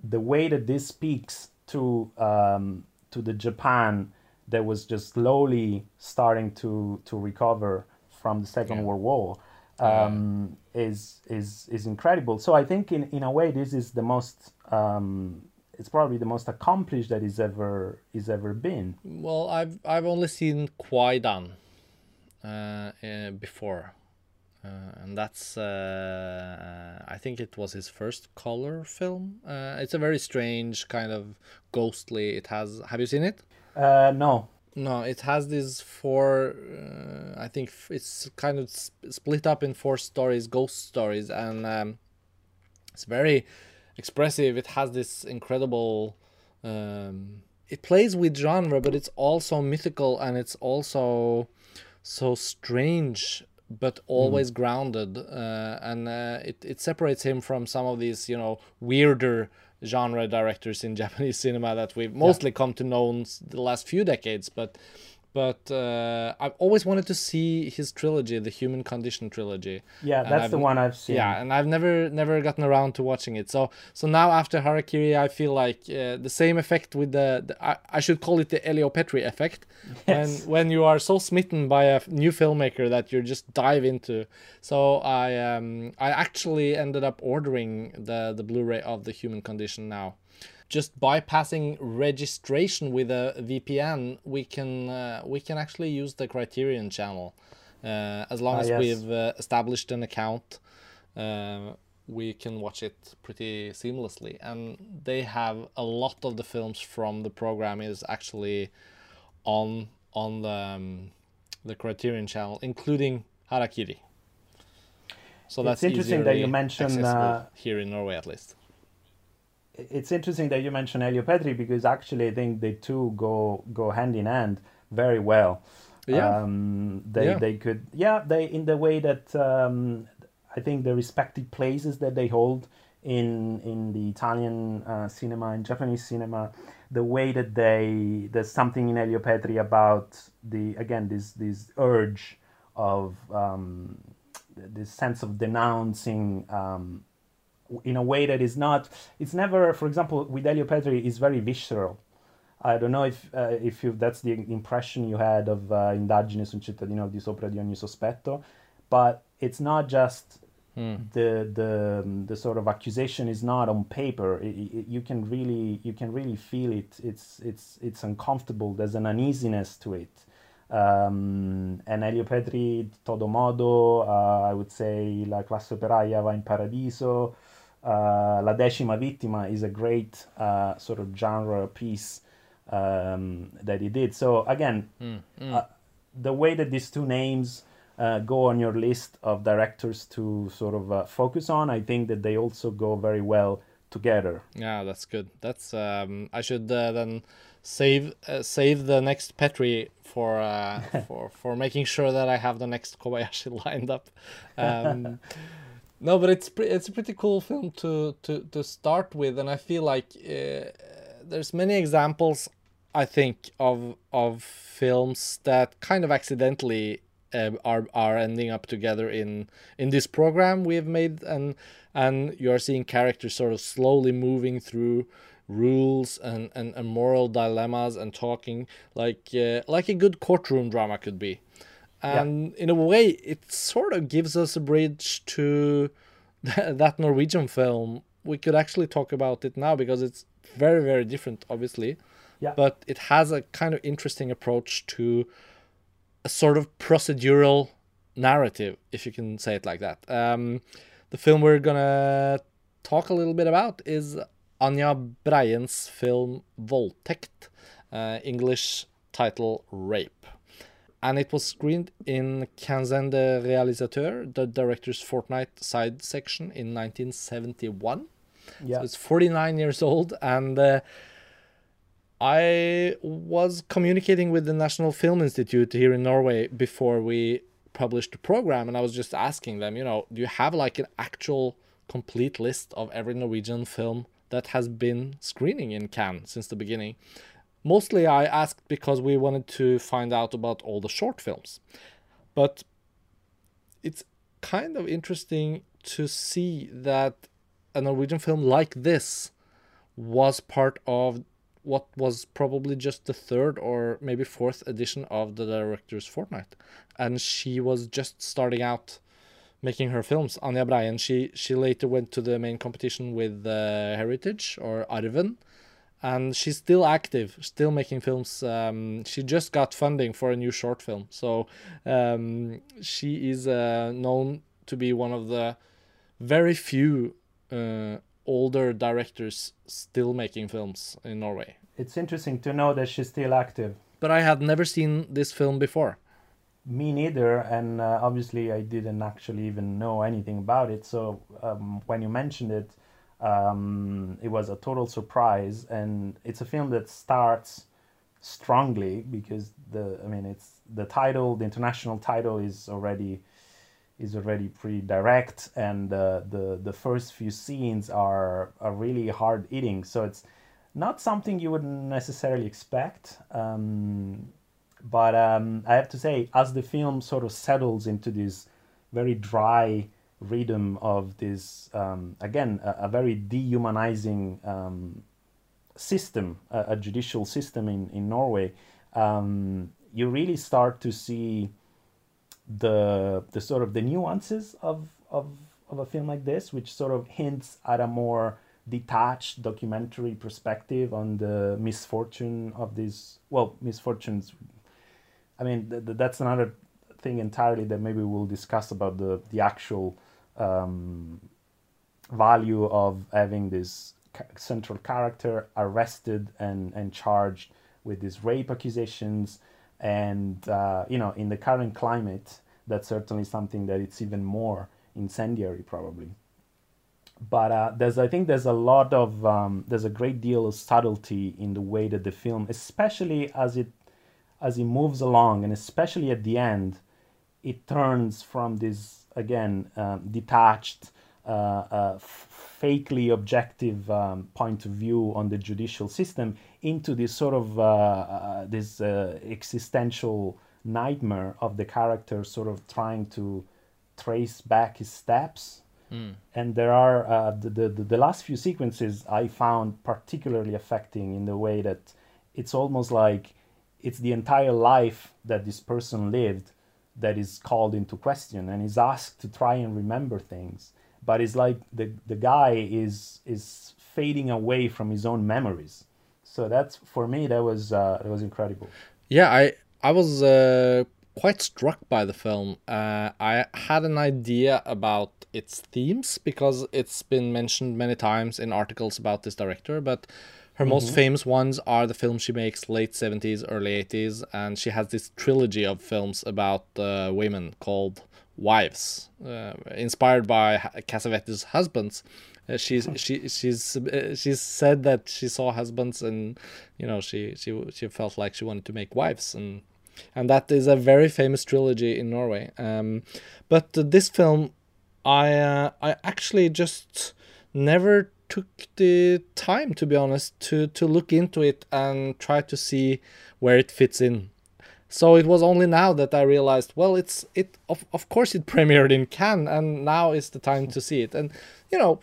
the way that this speaks to um, to the Japan that was just slowly starting to to recover from the Second Yeah. World War um, is is is incredible. So I think in in a way this is the most um, it's probably the most accomplished that he's ever he's ever been. Well, I've I've only seen Kwaidan uh, uh, before, uh, and that's uh, I think it was his first color film. Uh, it's a very strange kind of ghostly. It has. Have you seen it? Uh, no, No, it has these four. Uh, I think it's kind of sp- split up in four stories, ghost stories, and um, it's very expressive. It has this incredible. Um, it plays with genre, but it's also mythical and it's also so strange. but always grounded, uh, and uh, it it separates him from some of these you know weirder genre directors in <laughs> Japanese cinema that we've mostly come to know in the last few decades, but but uh, I've always wanted to see his trilogy, the Human Condition trilogy. Yeah, that's the one I've seen. Yeah, and I've never never gotten around to watching it. So so now after Harakiri, I feel like uh, the same effect with the, the I, I should call it the Elio Petri effect, Yes. when when you are so smitten by a new filmmaker that you just dive into. So I um I actually ended up ordering the the Blu-ray of the Human Condition now. Just bypassing registration with a VPN, we can uh, we can actually use the Criterion channel, uh, as long Ah, as yes. we've uh, established an account. Uh, we can watch it pretty seamlessly, and they have a lot of the films from the program is actually on on the um, the Criterion channel, including Harakiri. So It's that's interesting that you easily mention, uh, here in Norway, at least. It's interesting that you mentioned Elio Petri because actually I think the two go go hand in hand very well. Yeah. Um, they Yeah. they could yeah they in the way that um, I think the respective places that they hold in in the Italian uh, cinema and Japanese cinema, the way that they there's something in Elio Petri about the again this this urge of um, this sense of denouncing um, in a way that is not it's never for example with Elio Petri is very visceral. I don't know if uh, if you, that's the impression you had of uh, Indagine su un cittadino al di sopra di ogni sospetto but it's not just the the the sort of accusation is not on paper. I- I- you can really you can really feel it. It's it's it's uncomfortable. There's an uneasiness to it. Um, and Elio Petri todo modo uh, I would say La classe operaia va in paradiso uh, La decima vittima is a great uh, sort of genre piece um, that he did so again uh, the way that these two names uh, go on your list of directors to sort of uh, focus on, I think that they also go very well together. Yeah, that's good. That's um, I should uh, then save uh, save the next Petri for uh, <laughs> for for making sure that I have the next Kobayashi <laughs> lined up. Um, <laughs> no, but it's pre- it's a pretty cool film to to to start with, and I feel like uh, there's many examples. I think of of films that kind of accidentally uh, are are ending up together in in this program we have made, and and you are seeing characters sort of slowly moving through rules and, and, and moral dilemmas and talking like uh, like a good courtroom drama could be and in a way it sort of gives us a bridge to <laughs> that Norwegian film we could actually talk about it now because it's very very different obviously Yeah. but it has a kind of interesting approach to a sort of procedural narrative if you can say it like that um, the film we're gonna talk a little bit about is Anja Breien's film Voldtekt, uh, English title Rape. And it was screened in Quinzaine de Réalisateur, the director's fortnight side section in 1971. Yeah. So it's 49 years old, and uh, I was communicating with the National Film Institute here in Norway before we published the program, and I was just asking them, you know, do you have like an actual complete list of every Norwegian film that has been screening in Cannes since the beginning? Mostly I asked because we wanted to find out about all the short films. But it's kind of interesting to see that a Norwegian film like this was part of what was probably just the third or maybe fourth edition of the director's fortnight and she was just starting out making her films. Anja breien she she later went to the main competition with uh, heritage or arven and she's still active still making films um, she just got funding for a new short film so um, she is uh, known to be one of the very few uh, older directors still making films in Norway. It's interesting to know that she's still active. But I had never seen this film before. Me neither, and uh, obviously I didn't actually even know anything about it. So um, when you mentioned it, um, it was a total surprise, and it's a film that starts strongly because the I mean it's the title, the international title is already is already pretty direct, and uh, the the first few scenes are are really hard eating. So it's not something you would necessarily expect. Um, but um, I have to say, as the film sort of settles into this very dry rhythm of this, um, again, a, a, very dehumanizing um, system, a, a, judicial system in, in Norway, um, you really start to see the the sort of the nuances of, of of a film like this, which sort of hints at a more detached documentary perspective on the misfortune of these well misfortunes. I mean th- th- that's another thing entirely that maybe we'll discuss about the the actual um, value of having this central character arrested and and charged with these rape accusations. And uh, you know in the current climate that's certainly something that it's even more incendiary probably. But uh, there's I think there's a lot of um, there's a great deal of subtlety in the way that the film, especially as it as it moves along, and especially at the end, it turns from this again um, detached, uh, uh, fakely objective um, point of view on the judicial system into this sort of uh, uh, this uh, existential nightmare of the character sort of trying to trace back his steps Mm. And there are uh, the, the, the last few sequences I found particularly affecting in the way that it's almost like it's the entire life that this person lived that is called into question and is asked to try and remember things but it's like the, the guy is is fading away from his own memories. So that's for me that was uh, that was incredible. Yeah i i was uh, quite struck by the film. Uh, i had an idea about its themes because it's been mentioned many times in articles about this director, but her mm-hmm. most famous ones are the films she makes late 70s, early 80s, and she has this trilogy of films about uh, women called Wives, uh, inspired by Cassavetes' husbands. Uh, she's she she's uh, she's said that she saw husbands and you know she she she felt like she wanted to make wives and and that is a very famous trilogy in Norway. Um, but this film I uh, I actually just never took the time to be honest to to look into it and try to see where it fits in. So it was only now that I realized, well, it's it of of course it <laughs> premiered in Cannes, and now is the time to see it. And you know,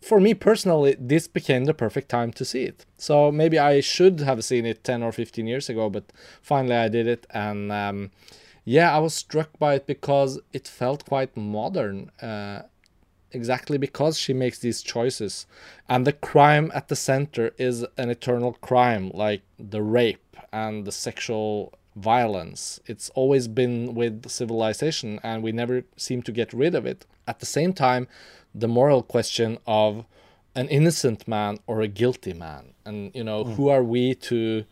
for me personally, this became the perfect time to see it. So maybe I should have seen it ten or fifteen years ago, but finally I did it, and um, yeah, I was struck by it because it felt quite modern. Uh, exactly because she makes these choices. And the crime at the center is an eternal crime, like the rape and the sexual violence. It's always been with civilization, and we never seem to get rid of it. At the same time, the moral question of an innocent man or a guilty man, and you know, mm. who are we to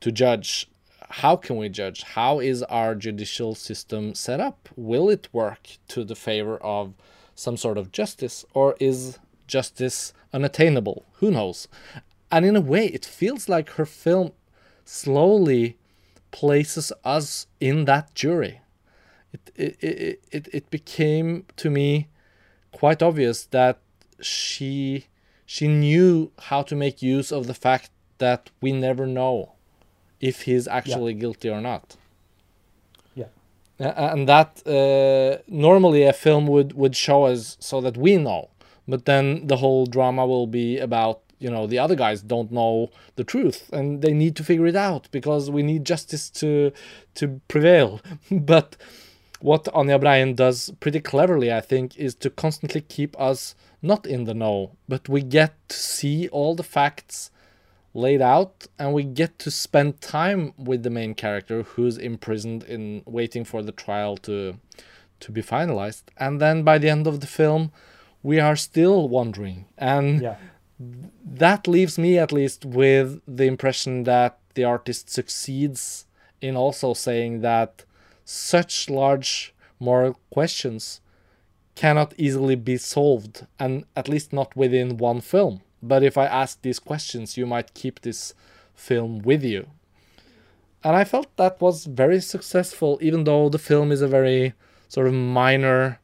to judge how can we judge? How is our judicial system set up? Will it work to the favor of some sort of justice, or is justice unattainable? Who knows? And in a way, it feels like her film slowly places us in that jury. It, it, it, it, it became to me quite obvious that she she knew how to make use of the fact that we never know if he's actually yeah. guilty or not. And that uh, normally a film would would show us so that we know, but then the whole drama will be about you know the other guys don't know the truth and they need to figure it out because we need justice to to prevail. <laughs> but what Anja Breien does pretty cleverly, I think, is to constantly keep us not in the know, but we get to see all the facts laid out and we get to spend time with the main character who's imprisoned in waiting for the trial to to be finalized. And then by the end of the film we are still wondering. And yeah. that leaves me at least with the impression that the artist succeeds in also saying that such large moral questions cannot easily be solved and at least not within one film but if I ask these questions, you might keep this film with you. And I felt that was very successful, even though the film is a very sort of minor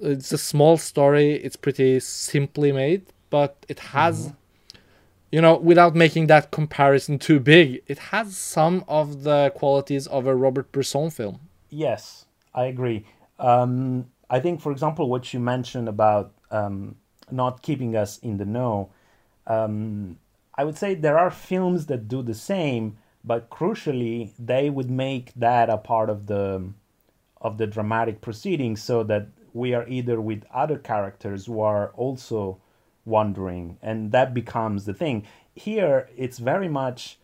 it's a small story. It's pretty simply made, but it has, you know, without making that comparison too big, it has some of the qualities of a Robert Bresson film. Yes, I agree. Um, I think, for example, what you mentioned about um, not keeping us in the know, um, I would say there are films that do the same, but crucially, they would make that a part of the of the dramatic proceedings, so that we are either with other characters who are also wandering, and that becomes the thing. Here, it's very much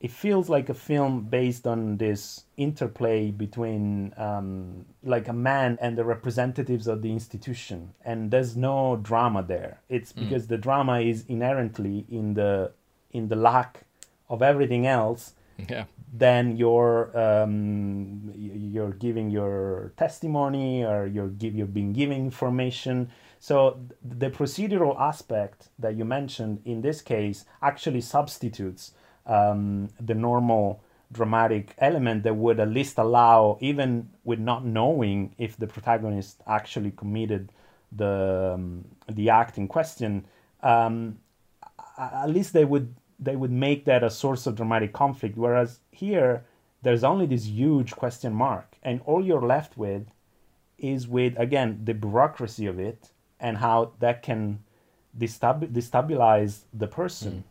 it feels like a film based on this interplay between um, like a man and the representatives of the institution and there's no drama there it's because the drama is inherently in the in the lack of everything else Yeah. then you're um, you're giving your testimony or you're give you're being given information. So the procedural aspect that you mentioned in this case actually substitutes um, the normal dramatic element that would at least allow, even with not knowing if the protagonist actually committed the um, the act in question, um, at least they would they would make that a source of dramatic conflict. Whereas here there's only this huge question mark. And all you're left with is with again the bureaucracy of it and how that can destab- destabilize the person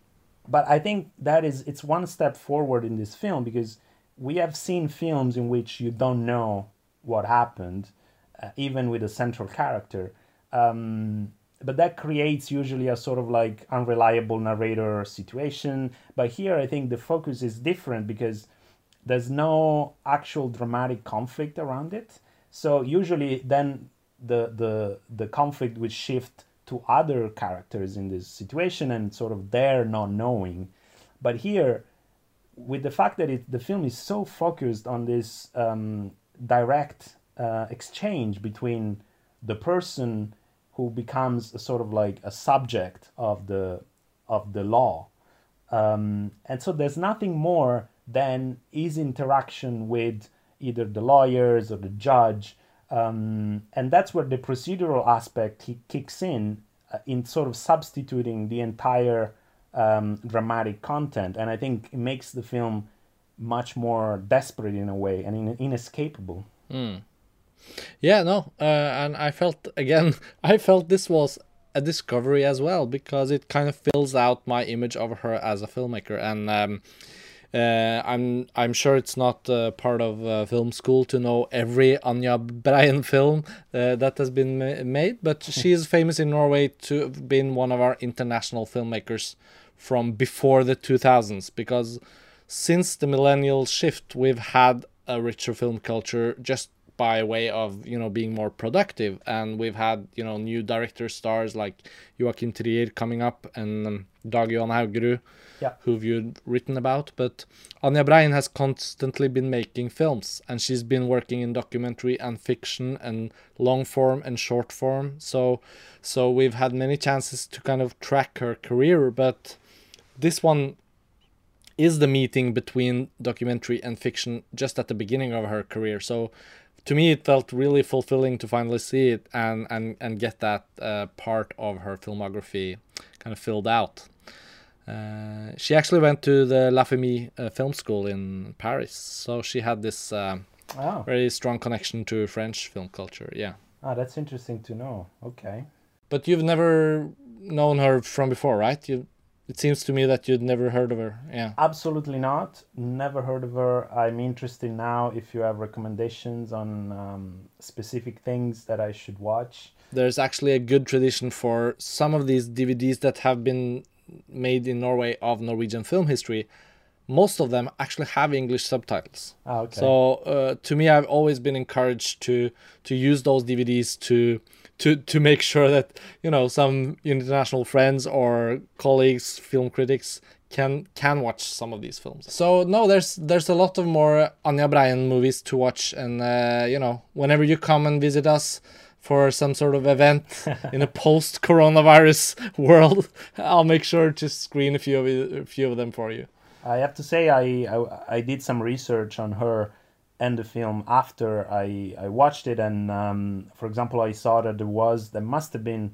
but i think that is it's one step forward in this film because we have seen films in which you don't know what happened uh, even with a central character. Um, but that creates usually a sort of like unreliable narrator situation. But here i think the focus is different because there's no actual dramatic conflict around it. So usually then the the the conflict would shift to other characters in this situation and sort of their not knowing. But here with the fact that it, the film is so focused on this um, direct uh, exchange between the person who becomes a sort of like a subject of the of the law. Um, and so there's nothing more than his interaction with either the lawyers or the judge um, and that's where the procedural aspect he kicks in uh, in sort of substituting the entire um, dramatic content. And i think it makes the film much more desperate in a way and in- inescapable. Yeah, no, uh, and I felt again, <laughs> I felt this was a discovery as well because it kind of fills out my image of her as a filmmaker, and um, uh, I'm I'm sure it's not uh, part of uh, film school to know every Anja Breien <laughs> film uh, that has been ma- made, but she is famous in Norway to have been one of our international filmmakers from before the 2000s because since the millennial shift we've had a richer film culture just by way of you know being more productive and we've had you know new director stars like Joachim Trier coming up and um, Dag Johan Haugerud Yeah. who you've written about but Anja Breien has constantly been making films and she's been working in documentary and fiction and long form and short form so so we've had many chances to kind of track her career but this one is the meeting between documentary and fiction just at the beginning of her career. So to me, it felt really fulfilling to finally see it and and and get that uh, part of her filmography kind of filled out. Uh, she actually went to the La Fémis uh, Film School in Paris, so she had this uh, oh, very strong connection to French film culture. Yeah, oh that's interesting to know okay but you've never known her from before, right? You. It seems to me that you'd never heard of her. Yeah. Absolutely not. Never heard of her. I'm interested now if you have recommendations on um, specific things that I should watch. there's actually a good tradition for some of these DVDs that have been made in Norway of Norwegian film history. Most of them actually have English subtitles. Ah, okay. So uh, to me, I've always been encouraged to to use those DVDs to to to make sure that you know some international friends or colleagues, film critics can can watch some of these films. So no, there's there's a lot of more Anja Breien movies to watch, and uh, you know whenever you come and visit us for some sort of event <laughs> in a post coronavirus <laughs> world, I'll make sure to screen a few of it, a few of them for you. I have to say I, I I did some research on her and the film after I, I watched it. And um, for example, I saw that there was, there must have been,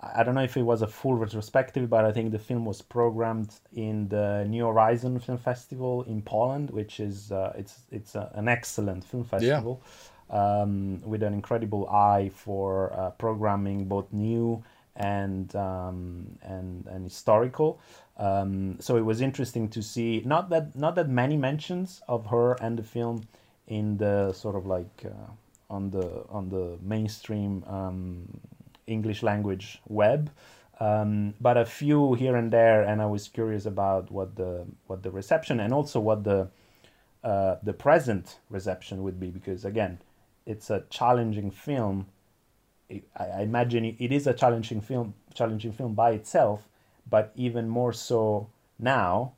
I don't know if it was a full retrospective, but I think the film was programmed in the New Horizon Film Festival in Poland, which is uh, it's it's a, an excellent film festival um, with an incredible eye for uh, programming both new and um, and and historical. Um, so it was interesting to see not that not that many mentions of her and the film in the sort of like uh, on the on the mainstream um, English language web, um, but a few here and there. And I was curious about what the what the reception and also what the uh, the present reception would be because again, it's a challenging film. I, I imagine it is a challenging film, challenging film by itself, but even more so now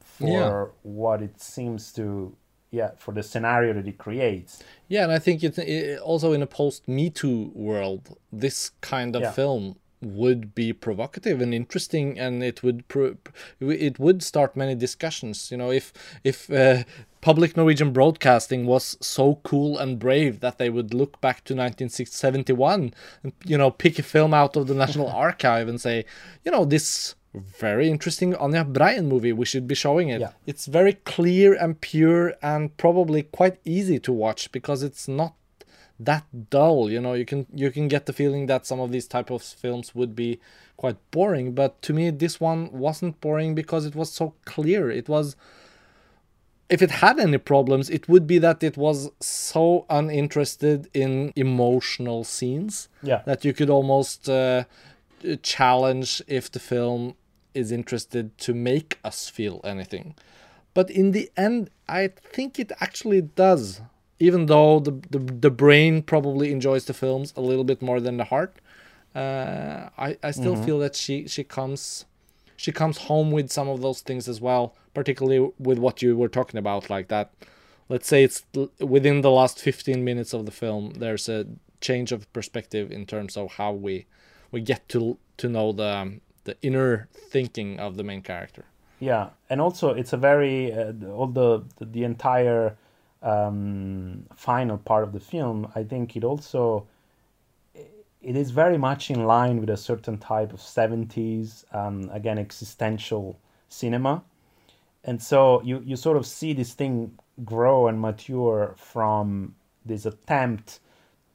for Yeah. what it seems to yeah for the scenario that it creates Yeah, and I think it's it also in a post Me Too world, this kind of Yeah. film would be provocative and interesting, and it would pro- it would start many discussions. You know, if if uh, public Norwegian broadcasting was so cool and brave that they would look back to 1971 and you know pick a film out of the National <laughs> Archive and say, you know, this very interesting Anja Breien movie. We should be showing it. Yeah. It's very clear and pure and probably quite easy to watch because it's not that dull. You know, you can you can get the feeling that some of these type of films would be quite boring, but to me this one wasn't boring because it was so clear. It was if it had any problems, it would be that it was so uninterested in emotional scenes yeah that you could almost uh, challenge if the film is interested to make us feel anything. But in the end, I think it actually does. Even though the, the, the brain probably enjoys the films a little bit more than the heart, uh, I, I still feel that she, she comes she comes home with some of those things as well, particularly with what you were talking about, like that. Let's say it's within the last 15 minutes of the film, there's a change of perspective in terms of how we we get to to know the the inner thinking of the main character. yeah and also it's a very uh, all the the, entire um, final part of the film i think it also it is very much in line with a certain type of 70s um, again existential cinema and so you you sort of see this thing grow and mature from this attempt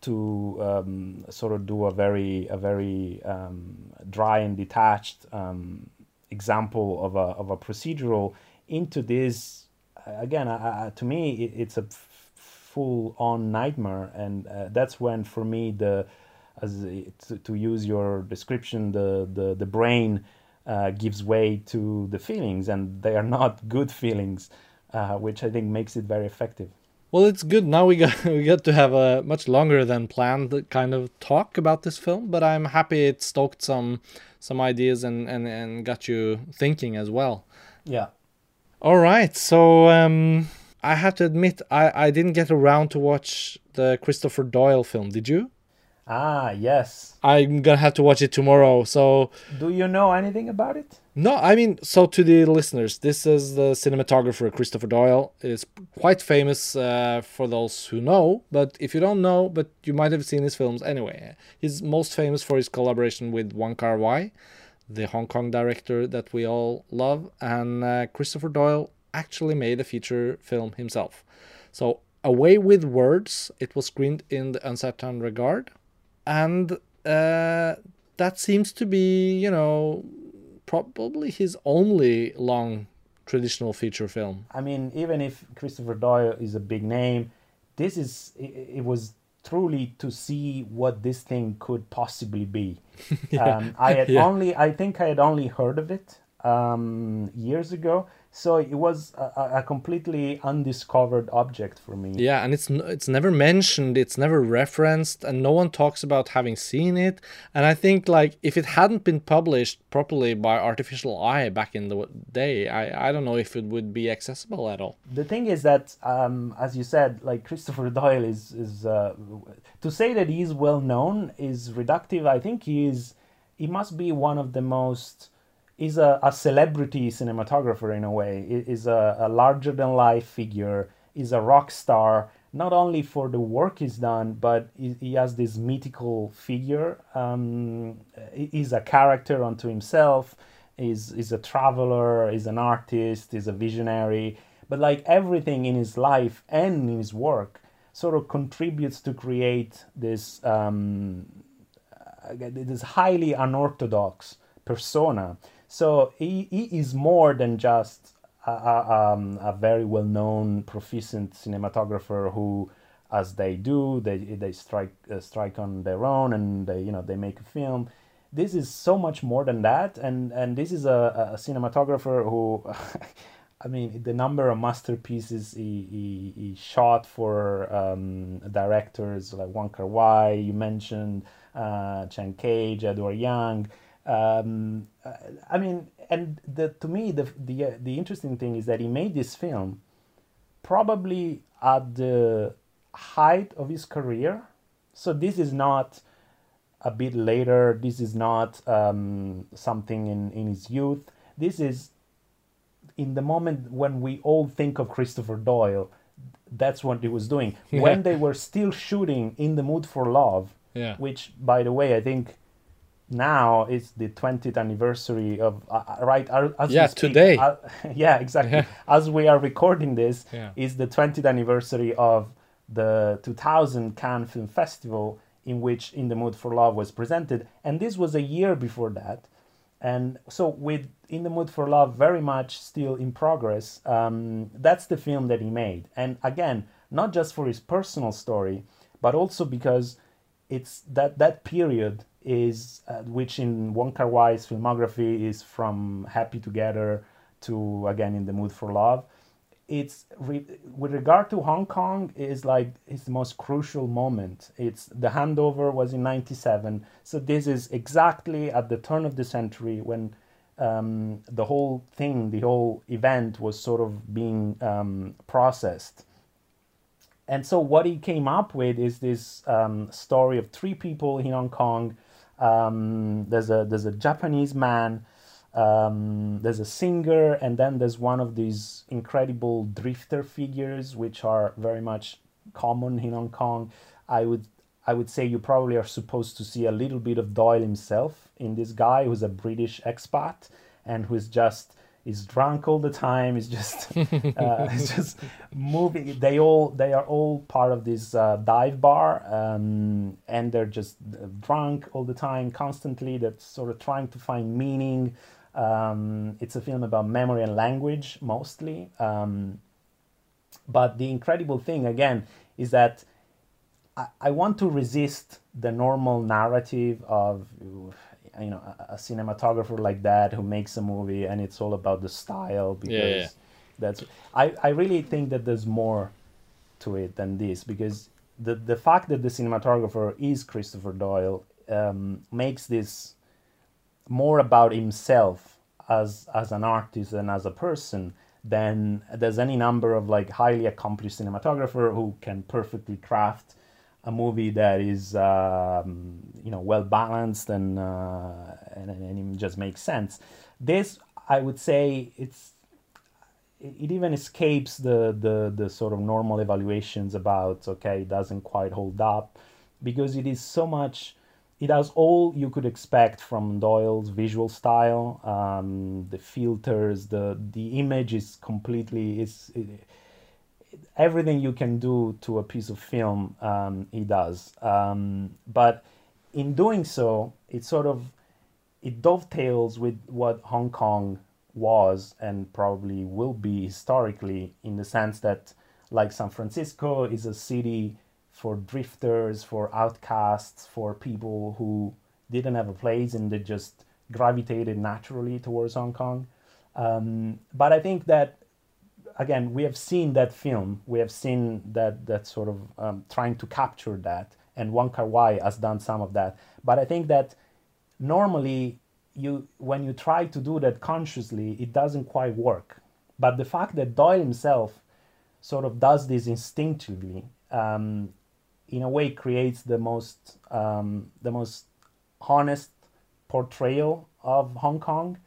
to um, sort of do a very a very um, dry and detached um, example of a of a procedural into this uh, again to me it, it's a full on nightmare. And uh, that's when for me the as to, to use your description the the, the brain uh, gives way to the feelings. And they are not good <laughs> feelings uh, which I think makes it very effective Well, it's good now we got <laughs> we got to have a much longer than planned kind of talk about this film, but I'm happy it stoked some some ideas and and and got you thinking as well. yeah All right, so um, I have to admit I I didn't get around to watch the Christopher Doyle film. Did you? ah yes I'm gonna have to watch it tomorrow. So do you know anything about it no, I mean, so to the listeners, this is the cinematographer Christopher Doyle. is quite famous uh, for those who know, but if you don't know, but you might have seen his films anyway. He's most famous for his collaboration with Wong Kar Wai, the Hong Kong director that we all love, and uh, Christopher Doyle actually made a feature film himself. So, Away with Words, it was screened in the Un Certain Regard, and uh, that seems to be, you know, probably his only long traditional feature film. I mean, even if Christopher Doyle is a big name, this is it, it was truly to see what this thing could possibly be. <laughs> um, I had yeah. only, I think I had only heard of it um, years ago, so it was a, a- completely undiscovered object for me. Yeah, and it's it's never mentioned, it's never referenced, and no one talks about having seen it. And I think like if it hadn't been published properly by Artificial Eye back in the day, I I don't know if it would be accessible at all. the thing is that um, as you said like christopher <laughs> doyle is is uh, to say that he's well known is reductive i think he is he must be one of the most is a, a celebrity cinematographer in a way is a, a larger than life figure is a rock star not only for the work he's done, but he, he has this mythical figure. Um, he's a character unto himself. He's, he's a traveler. He's an artist. He's a visionary. But like everything in his life and in his work, sort of contributes to create this um, uh, this highly unorthodox persona. So he, he is more than just a, a, um, a very well known, proficient cinematographer who, as they do, they they strike uh, strike on their own and they you know they make a film. This is so much more than that, and and this is a, a cinematographer who. <laughs> I mean, the number of masterpieces he, he, he shot for um, directors like Wong Kar Wai, you mentioned uh, Chen Kaige, Edward Yang. Um, I mean, and the, to me, the, the, uh, the interesting thing is that he made this film probably at the height of his career. So this is not a bit later. This is not um, something in, in his youth. This is in the moment when we all think of Christopher Doyle. That's what he was doing. Yeah. When they were still shooting In the Mood for Love, Yeah. which, by the way, I think now it's the 20th anniversary of uh, uh, right as as Yeah, speak, today. uh, <laughs> yeah exactly Yeah. as we are recording this Yeah. is the 20th anniversary of the 2000 Cannes Film Festival in which In the Mood for Love was presented and this was a year before that and so with In the Mood for Love very much still in progress um, that's the film that he made and again not just for his personal story but also because it's that that period is uh, which in Wong Kar Wai's filmography is from Happy Together to again in the Mood for Love. It's re- with regard to Hong Kong is like it's the most crucial moment. It's the handover was in '97, so this is exactly at the turn of the century when um, the whole thing, the whole event was sort of being um, processed and so what he came up with is this um, story of three people in Hong Kong. Um, there's a there's a Japanese man, um, there's a singer, and then there's one of these incredible drifter figures, which are very much common in Hong Kong. I would I would say you probably are supposed to see a little bit of Doyle himself in this guy who's a British expat and who's just is drunk all the time. Is just <laughs> uh, is just moving. They all they are all part of this uh, dive bar, um, and they're just uh, drunk all the time, constantly. They're sort of trying to find meaning. Um, it's a film about memory and language mostly. Um, but the incredible thing again is that I, I want to resist the normal narrative of you know a, a cinematographer like that who makes a movie and it's all about the style because Yeah, yeah. that's I, I really think that there's more to it than this because the the fact that the cinematographer is Christopher Doyle um, makes this more about himself as as an artist and as a person than there's any number of like highly accomplished cinematographer who can perfectly craft a movie that is um, you know well balanced and, uh, and and it just makes sense. This I would say it's it even escapes the, the the sort of normal evaluations about okay it doesn't quite hold up because it is so much it has all you could expect from Doyle's visual style um, the filters the the image is completely is it, everything you can do to a piece of film um, he does um, but in doing so it sort of it dovetails with what Hong Kong was and probably will be historically in the sense that like San Francisco is a city for drifters, for outcasts, for people who didn't have a place and they just gravitated naturally towards Hong Kong. Um, but I think that again we have seen that film, we have seen that that sort of um, trying to capture that, and Wong Kar Wai has done some of that. But I think that normally you when you try to do that consciously it doesn't quite work. But the fact that doyle himself sort of does this instinctively um, in a way creates the most um, the most honest portrayal of hong kong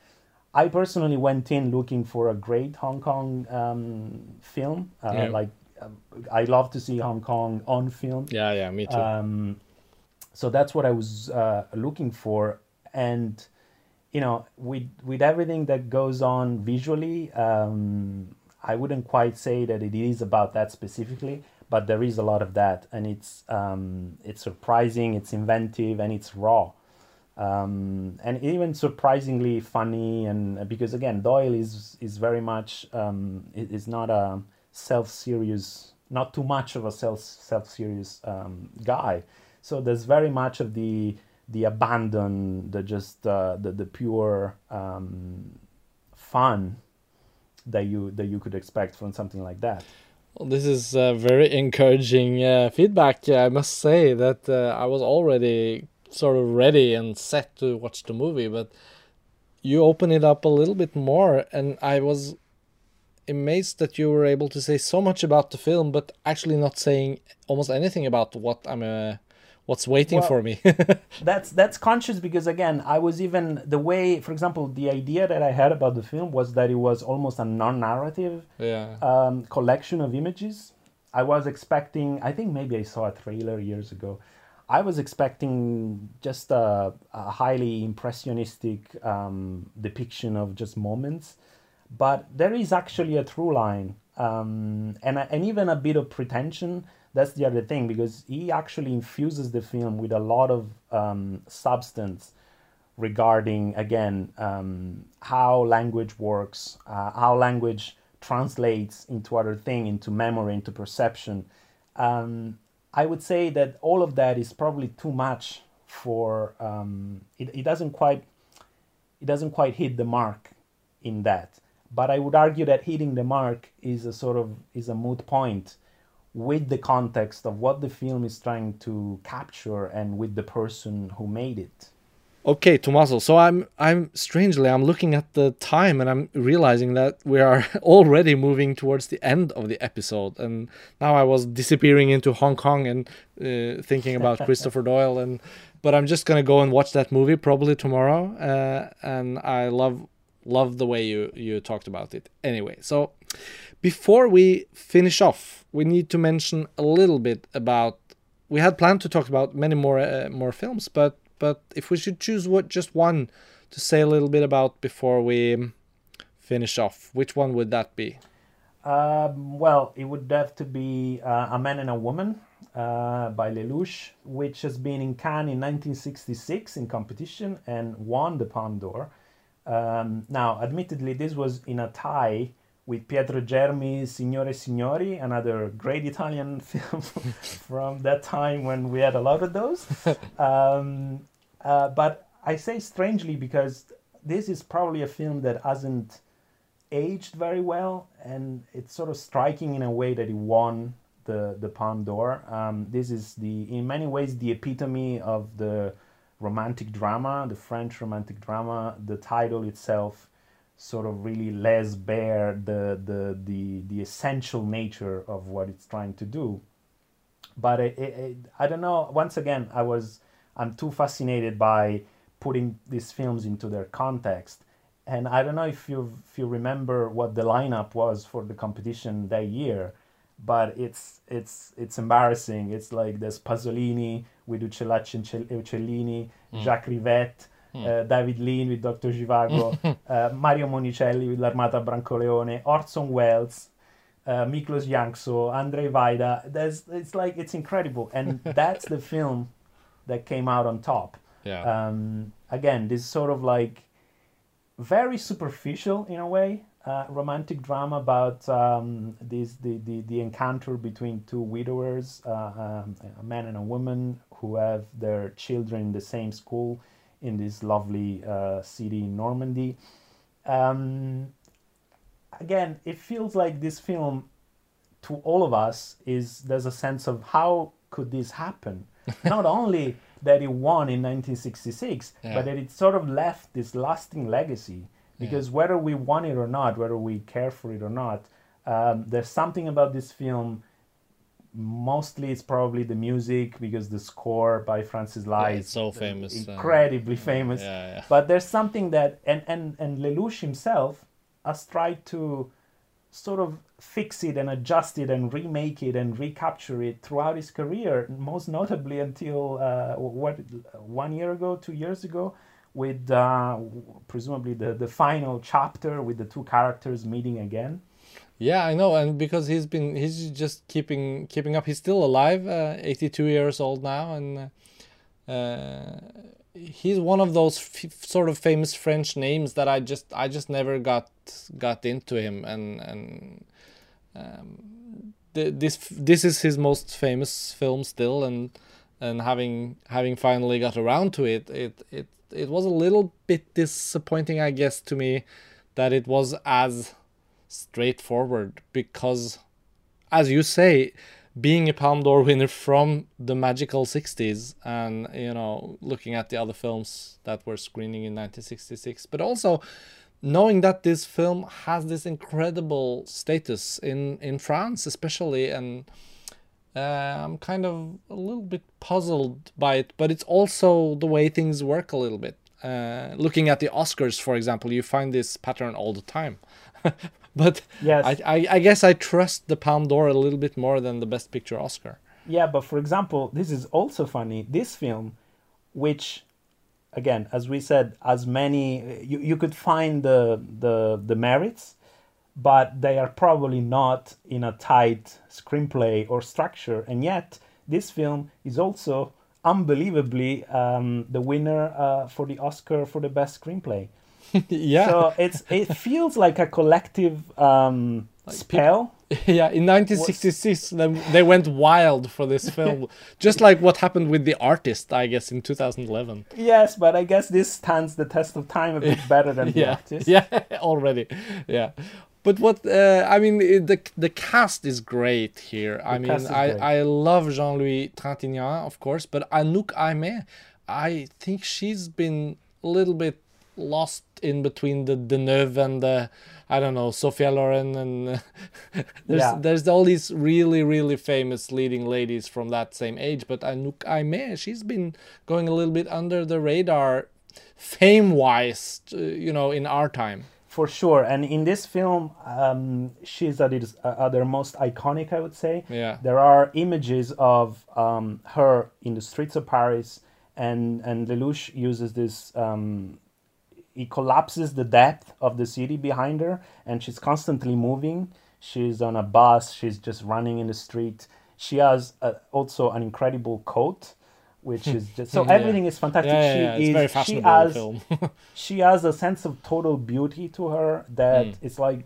i personally went in looking for a great hong kong um, film uh, Yeah. like um, I love to see Hong Kong on film. Yeah, yeah, me too. Um, so that's what I was uh, looking for, and you know, with with everything that goes on visually, um, I wouldn't quite say that it is about that specifically, but there is a lot of that, and it's um, it's surprising, it's inventive, and it's raw, um, and even surprisingly funny. And because again, Doyle is is very much um, is not a self serious, not too much of a self self serious um, guy so there's very much of the the abandon, the just uh, the the pure um, fun that you that you could expect from something like that. Well, this is uh, very encouraging uh, feedback. I must say that uh, I was already sort of ready and set to watch the movie, but you open it up a little bit more, and I was amazed that you were able to say so much about the film, but actually not saying almost anything about what I'm uh, what's waiting well, for me <laughs> that's that's conscious because again i was even the way for example the idea that i had about the film was that it was almost a non-narrative yeah. um, collection of images i was expecting i think maybe i saw a trailer years ago i was expecting just a, a highly impressionistic um, depiction of just moments but there is actually a through line um, and, and even a bit of pretension. That's the other thing because he actually infuses the film with a lot of um, substance regarding again um, how language works uh, how language translates into other thing into memory into perception. Um, i would say that all of that is probably too much for um, it, it doesn't quite it doesn't quite hit the mark in that but i would argue that hitting the mark is a sort of is a moot point with the context of what the film is trying to capture and with the person who made it. Okay, Tommaso. So I'm I'm strangely I'm looking at the time and I'm realizing that we are <laughs> already moving towards the end of the episode and now I was disappearing into Hong Kong and uh, thinking about <laughs> Christopher Doyle and but I'm just going to go and watch that movie probably tomorrow uh, and I love love the way you you talked about it. Anyway, so before we finish off, we need to mention a little bit about. We had planned to talk about many more uh, more films, but but if we should choose what just one to say a little bit about before we finish off, which one would that be? Um, well, it would have to be uh, A Man and a Woman uh, by Lelouch, which has been in Cannes in 1966 in competition and won the Palme d'Or. Um, now, admittedly, this was in a tie with Pietro Germi's Signore Signori, another great Italian <laughs> film from that time when we had a lot of those. <laughs> um, uh, but I say strangely because this is probably a film that hasn't aged very well, and it's sort of striking in a way that it won the the Palme d'Or. Um, this is the in many ways the epitome of the romantic drama, the French romantic drama. The title itself sort of really lays bare the, the, the, the essential nature of what it's trying to do. But it, it, it, I don't know, once again, I was, I'm too fascinated by putting these films into their context. And I don't know if you if you remember what the lineup was for the competition that year, but it's it's it's embarrassing. It's like there's Pasolini with Uccellacci and Uccellini, mm. Jacques Rivette, mm. uh, David Lean with Dr. Zhivago, <laughs> uh, Mario Monicelli with L'Armata Brancaleone, Orson Welles, uh, Miklos Jancso, Andrzej Wajda. There's, it's like, it's incredible. And <laughs> that's the film that came out on top. Yeah. Um, again, this sort of like very superficial in a way. Uh, romantic drama about um, this the, the, the encounter between two widowers, uh, um, a man and a woman who have their children in the same school in this lovely uh, city in Normandy. Um, again, it feels like this film, to all of us, is there's a sense of how could this happen? <laughs> Not only that it won in 1966, yeah. but that it sort of left this lasting legacy. Because yeah. whether we want it or not, whether we care for it or not, um, there's something about this film mostly it's probably the music because the score by Francis Lai yeah, is so famous, uh, incredibly uh, famous. But there's something that and and and Lelouch himself has tried to sort of fix it and adjust it and remake it and recapture it throughout his career, most notably until uh, what one year ago, two years ago, with uh, presumably the, the final chapter with the two characters meeting again. Yeah, I know, and because he's been he's just keeping keeping up. He's still alive, uh, eighty two years old now, and uh, he's one of those sort of famous French names that I just I just never got got into him, and and um, th- this this is his most famous film still, and and having having finally got around to it, it it it was a little bit disappointing, I guess, to me that it was as straightforward because, as you say, being a Palme d'Or winner from the magical 60s and, you know, looking at the other films that were screening in 1966, but also knowing that this film has this incredible status in, in France, especially, and uh, I'm kind of a little bit puzzled by it, but it's also the way things work a little bit. Uh, looking at the Oscars, for example, you find this pattern all the time. <laughs> <laughs> but Yes. I, I, I guess I trust the Palme d'Or a little bit more than the Best Picture Oscar. Yeah, but for example, this is also funny. This film, which, again, as we said, as many you, you could find the the the merits, but they are probably not in a tight screenplay or structure. And yet, this film is also unbelievably um, the winner uh, for the Oscar for the best screenplay. <laughs> yeah. So it's it feels like a collective um, spell. <laughs> yeah, in 1966, then they went wild for this <laughs> film, just like what happened with The Artist, I guess, in 2011. Yes, but I guess this stands the test of time a bit better than the yeah, artist. yeah, already, yeah. But what uh, I mean, it- the the cast is great here. I mean, I great. I love Jean Louis Trintignant, of course, but Anouk Aimée, I think she's been a little bit lost in between the Deneuve and the I don't know Sophia Loren and uh, <laughs> there's Yeah. there's all these really really famous leading ladies from that same age, but Anouk Aimée, she's been going a little bit under the radar, fame wise, you know, in our time. For sure, and in this film, um, she's at its uh, at her most iconic, I would say. Yeah. There are images of um, her in the streets of Paris, and and Lelouch uses this. Um, he collapses the depth of the city behind her, and she's constantly moving. She's on a bus. She's just running in the street. She has uh, also an incredible coat, which is just so <laughs> Yeah. everything is fantastic. Yeah, she yeah. Is very she has <laughs> she has a sense of total beauty to her that Mm. it's like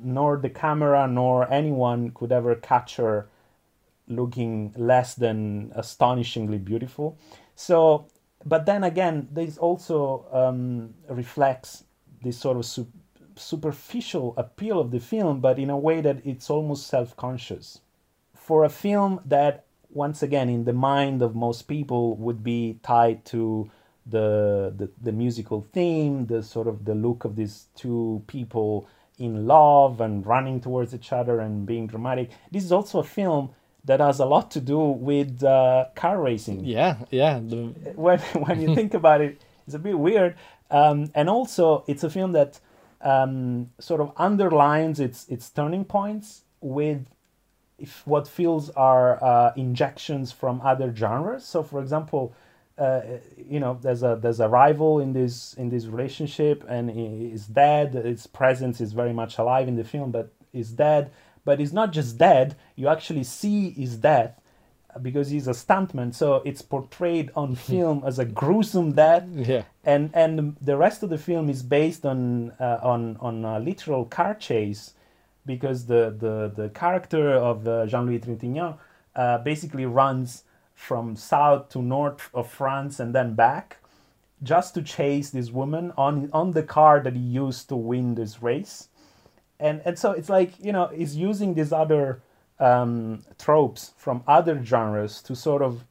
nor the camera nor anyone could ever catch her looking less than astonishingly beautiful so but then again this also um, reflects this sort of su- superficial appeal of the film but in a way that it's almost self-conscious. For a film that once again in the mind of most people would be tied to the, the the musical theme the sort of the look of these two people in love and running towards each other and being dramatic this is also a film that has a lot to do with uh, car racing yeah, yeah. The, <laughs> when when you think about it, it's a bit weird. Um, and also, it's a film that um, sort of underlines its its turning points with if what feels are uh, injections from other genres. So, for example, uh, you know, there's a there's a rival in this in this relationship, and he is dead. Its presence is very much alive in the film, but is dead. But he's not just dead. You actually see his death because he's a stuntman. So it's portrayed on film as a gruesome death yeah. and and the rest of the film is based on uh, on on a literal car chase because the the the character of uh, Jean-Louis Trintignant uh, basically runs from south to north of France and then back just to chase this woman on on the car that he used to win this race and and so it's like you know he's using these other um, tropes from other genres to sort of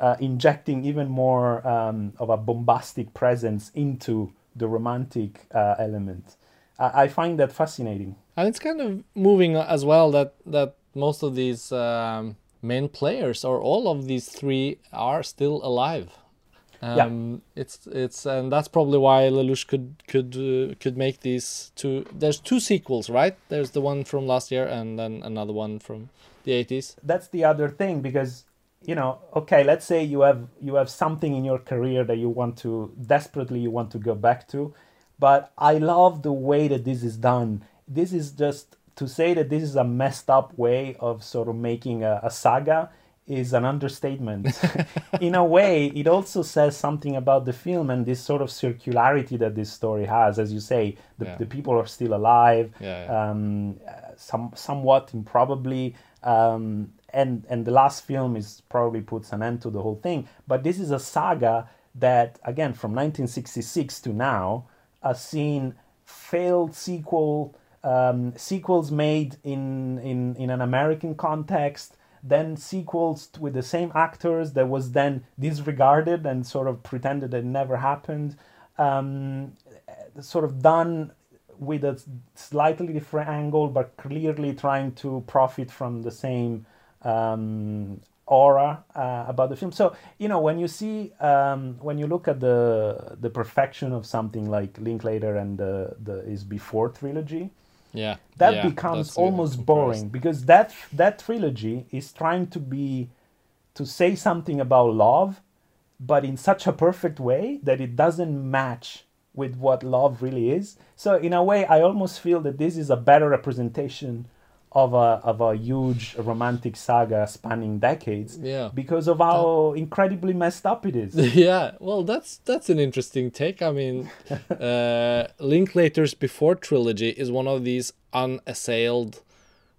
uh, injecting even more um, of a bombastic presence into the romantic uh, element. I, I find that fascinating. and it's kind of moving as well that that most of these um, main players or all of these three are still alive Yeah. Um, It's it's and that's probably why Lelouch could could uh, could make these two. There's two sequels, right? There's the one from last year and then another one from the 80s. that's the other thing because you know okay let's say you have you have something in your career that you want to desperately you want to go back to but i love the way that this is done this is just to say that this is a messed up way of sort of making a, a saga is an understatement <laughs> in a way it also says something about the film and this sort of circularity that this story has as you say the, Yeah. the people are still alive Yeah, yeah. um, some somewhat improbably. Um, and and the last film is probably puts an end to the whole thing. But this is a saga that again from 1966 to now has seen failed sequel um, sequels made in, in in an American context. Then sequels with the same actors that was then disregarded and sort of pretended it never happened. Um, sort of done with a slightly different angle, but clearly trying to profit from the same um, aura uh, about the film. So you know when you see um, when you look at the the perfection of something like Linklater and the the is before trilogy, Yeah. that yeah, becomes almost boring because that that trilogy is trying to be to say something about love but in such a perfect way that it doesn't match with what love really is so in a way i almost feel that this is a better representation of a of a huge romantic saga spanning decades Yeah. because of how incredibly messed up it is. <laughs> Yeah well that's that's an interesting take. I mean <laughs> uh linklater's before trilogy is one of these unassailed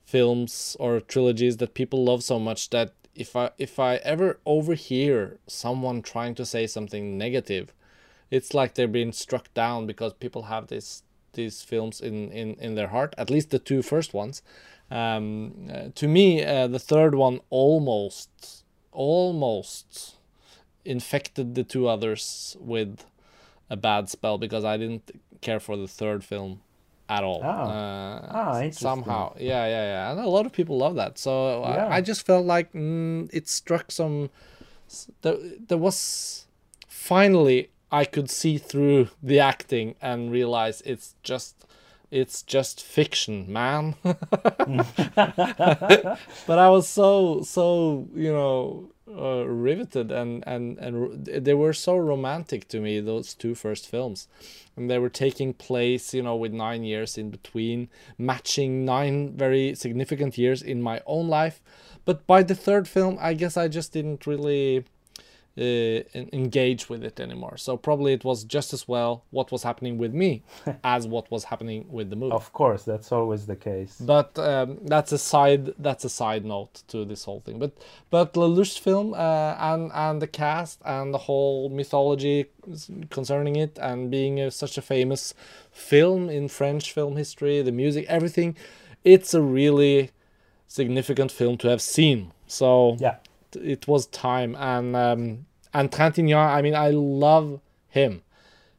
films or trilogies that people love so much that if i if i ever overhear someone trying to say something negative it's like they're being struck down because people have this these films in in in their heart at least the two first ones um uh, to me uh, the third one almost almost infected the two others with a bad spell because I didn't care for the third film at all. Ah. Uh, Ah, interesting. somehow, yeah, yeah, yeah, and a lot of people love that. So Yeah. I, I just felt like mm, it struck some. There, there was finally I could see through the acting and realize it's just. It's just fiction, man. <laughs> but I was so so you know uh, riveted and and and they were so romantic to me those two first films, and they were taking place you know with nine years in between, matching nine very significant years in my own life. But by the third film, I guess I just didn't really uh, engage with it anymore. So probably it was just as well what was happening with me <laughs> as what was happening with the movie. of course that's always the case But um, that's a side that's a side note to this whole thing. But but Lelouch's film uh, and and the cast and the whole mythology concerning it and being a, such a famous film in French film history, the music, everything, it's a really significant film to have seen. So yeah it was time and um and Trintignant I mean I love him.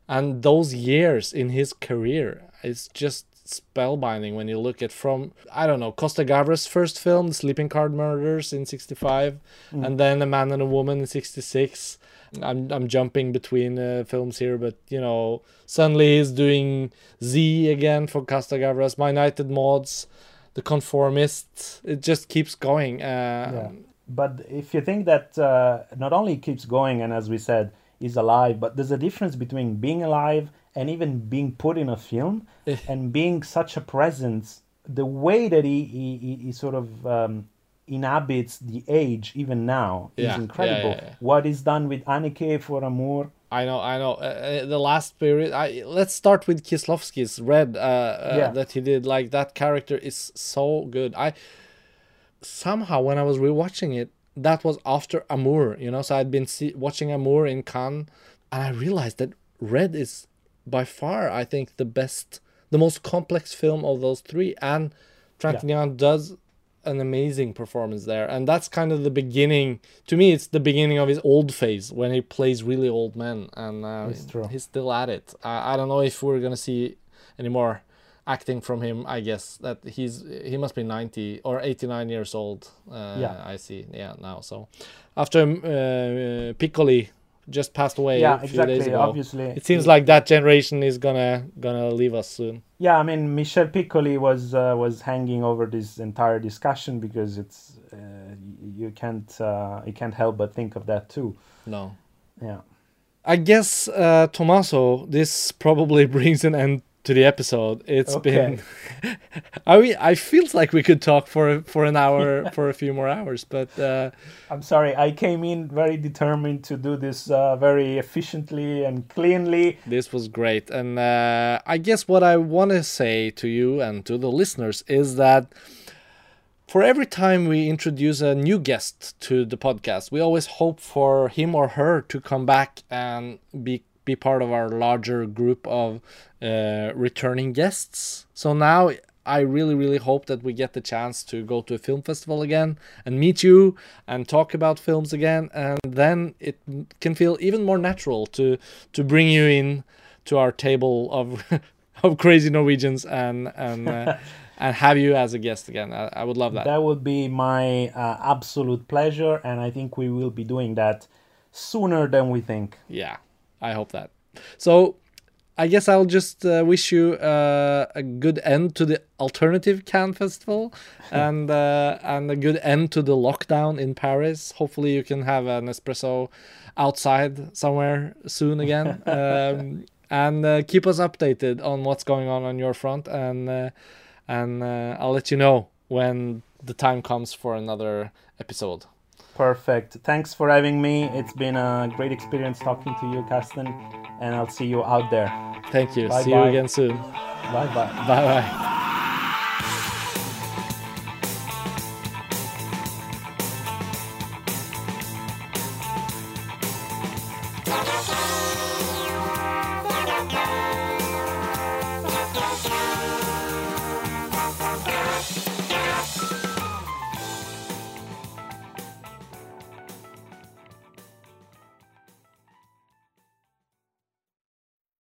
And those years in his career is just spellbinding when you look at from I don't know Costa Gavras first film The Sleeping Car Murders in 65 and then A Man and a Woman in 66 I'm I'm jumping between uh, films here but you know suddenly he's doing Z again for Costa Gavras My Night at Maud's The Conformist it just keeps going uh, yeah. But if you think that uh, not only keeps going and as we said is alive, but there's a difference between being alive and even being put in a film and being such a presence. The way that he he, he, sort of um, inhabits the age even now Yeah, is incredible. yeah, yeah. What is done with Haneke for Amour. I know, I know. Uh, uh, the last period. I let's start with Kieslowski's Red. Uh, uh, Yeah. that he did. Like that character is so good. I somehow when I was rewatching it, that was after Amour. You know, so I'd been see- watching Amour in Cannes, and I realized that Red is by far, I think, the best, the most complex film of those three. And Trintignant does an amazing performance there, and that's kind of the beginning. To me, it's the beginning of his old phase when he plays really old men, and uh, he's still at it. I, I don't know if we're gonna see any more acting from him. I guess that he's he must be ninety or eighty nine years old. Uh, Yeah. I see. Yeah, now so after uh, Piccoli just passed away Yeah, a few days exactly. ago. Obviously, It seems like that generation is gonna gonna leave us soon. Yeah, I mean, Michel Piccoli was uh, was hanging over this entire discussion because it's uh, you can't uh, you can't help but think of that too. No. Yeah. I guess, uh, Tommaso, this probably <laughs> brings an end to the episode. It's Okay. been, <laughs> I mean, I feels like we could talk for for an hour, <laughs> for a few more hours, but uh, I'm sorry, I came in very determined to do this uh, very efficiently and cleanly. this was great. And uh, I guess what I want to say to you and to the listeners is that for every time we introduce a new guest to the podcast, we always hope for him or her to come back and be be part of our larger group of uh, returning guests. So now I really, really hope that we get the chance to go to a film festival again and meet you and talk about films again, and then it can feel even more natural to to bring you in to our table of <laughs> of crazy Norwegians and and uh, <laughs> and have you as a guest again. I, I would love that. That would be my uh, absolute pleasure, and I think we will be doing that sooner than we think. Yeah, I hope that. So, I guess I'll just uh, wish you uh, a good end to the alternative Cannes festival, <laughs> and uh, and a good end to the lockdown in Paris. Hopefully, you can have an espresso outside somewhere soon again, <laughs> um, and uh, keep us updated on what's going on on your front, and uh, and uh, I'll let you know when the time comes for another episode. Perfect. Thanks for having me. It's been a great experience talking to you, Karsten, and I'll see you out there. Thank you. Bye See you again soon. Bye bye. Bye bye.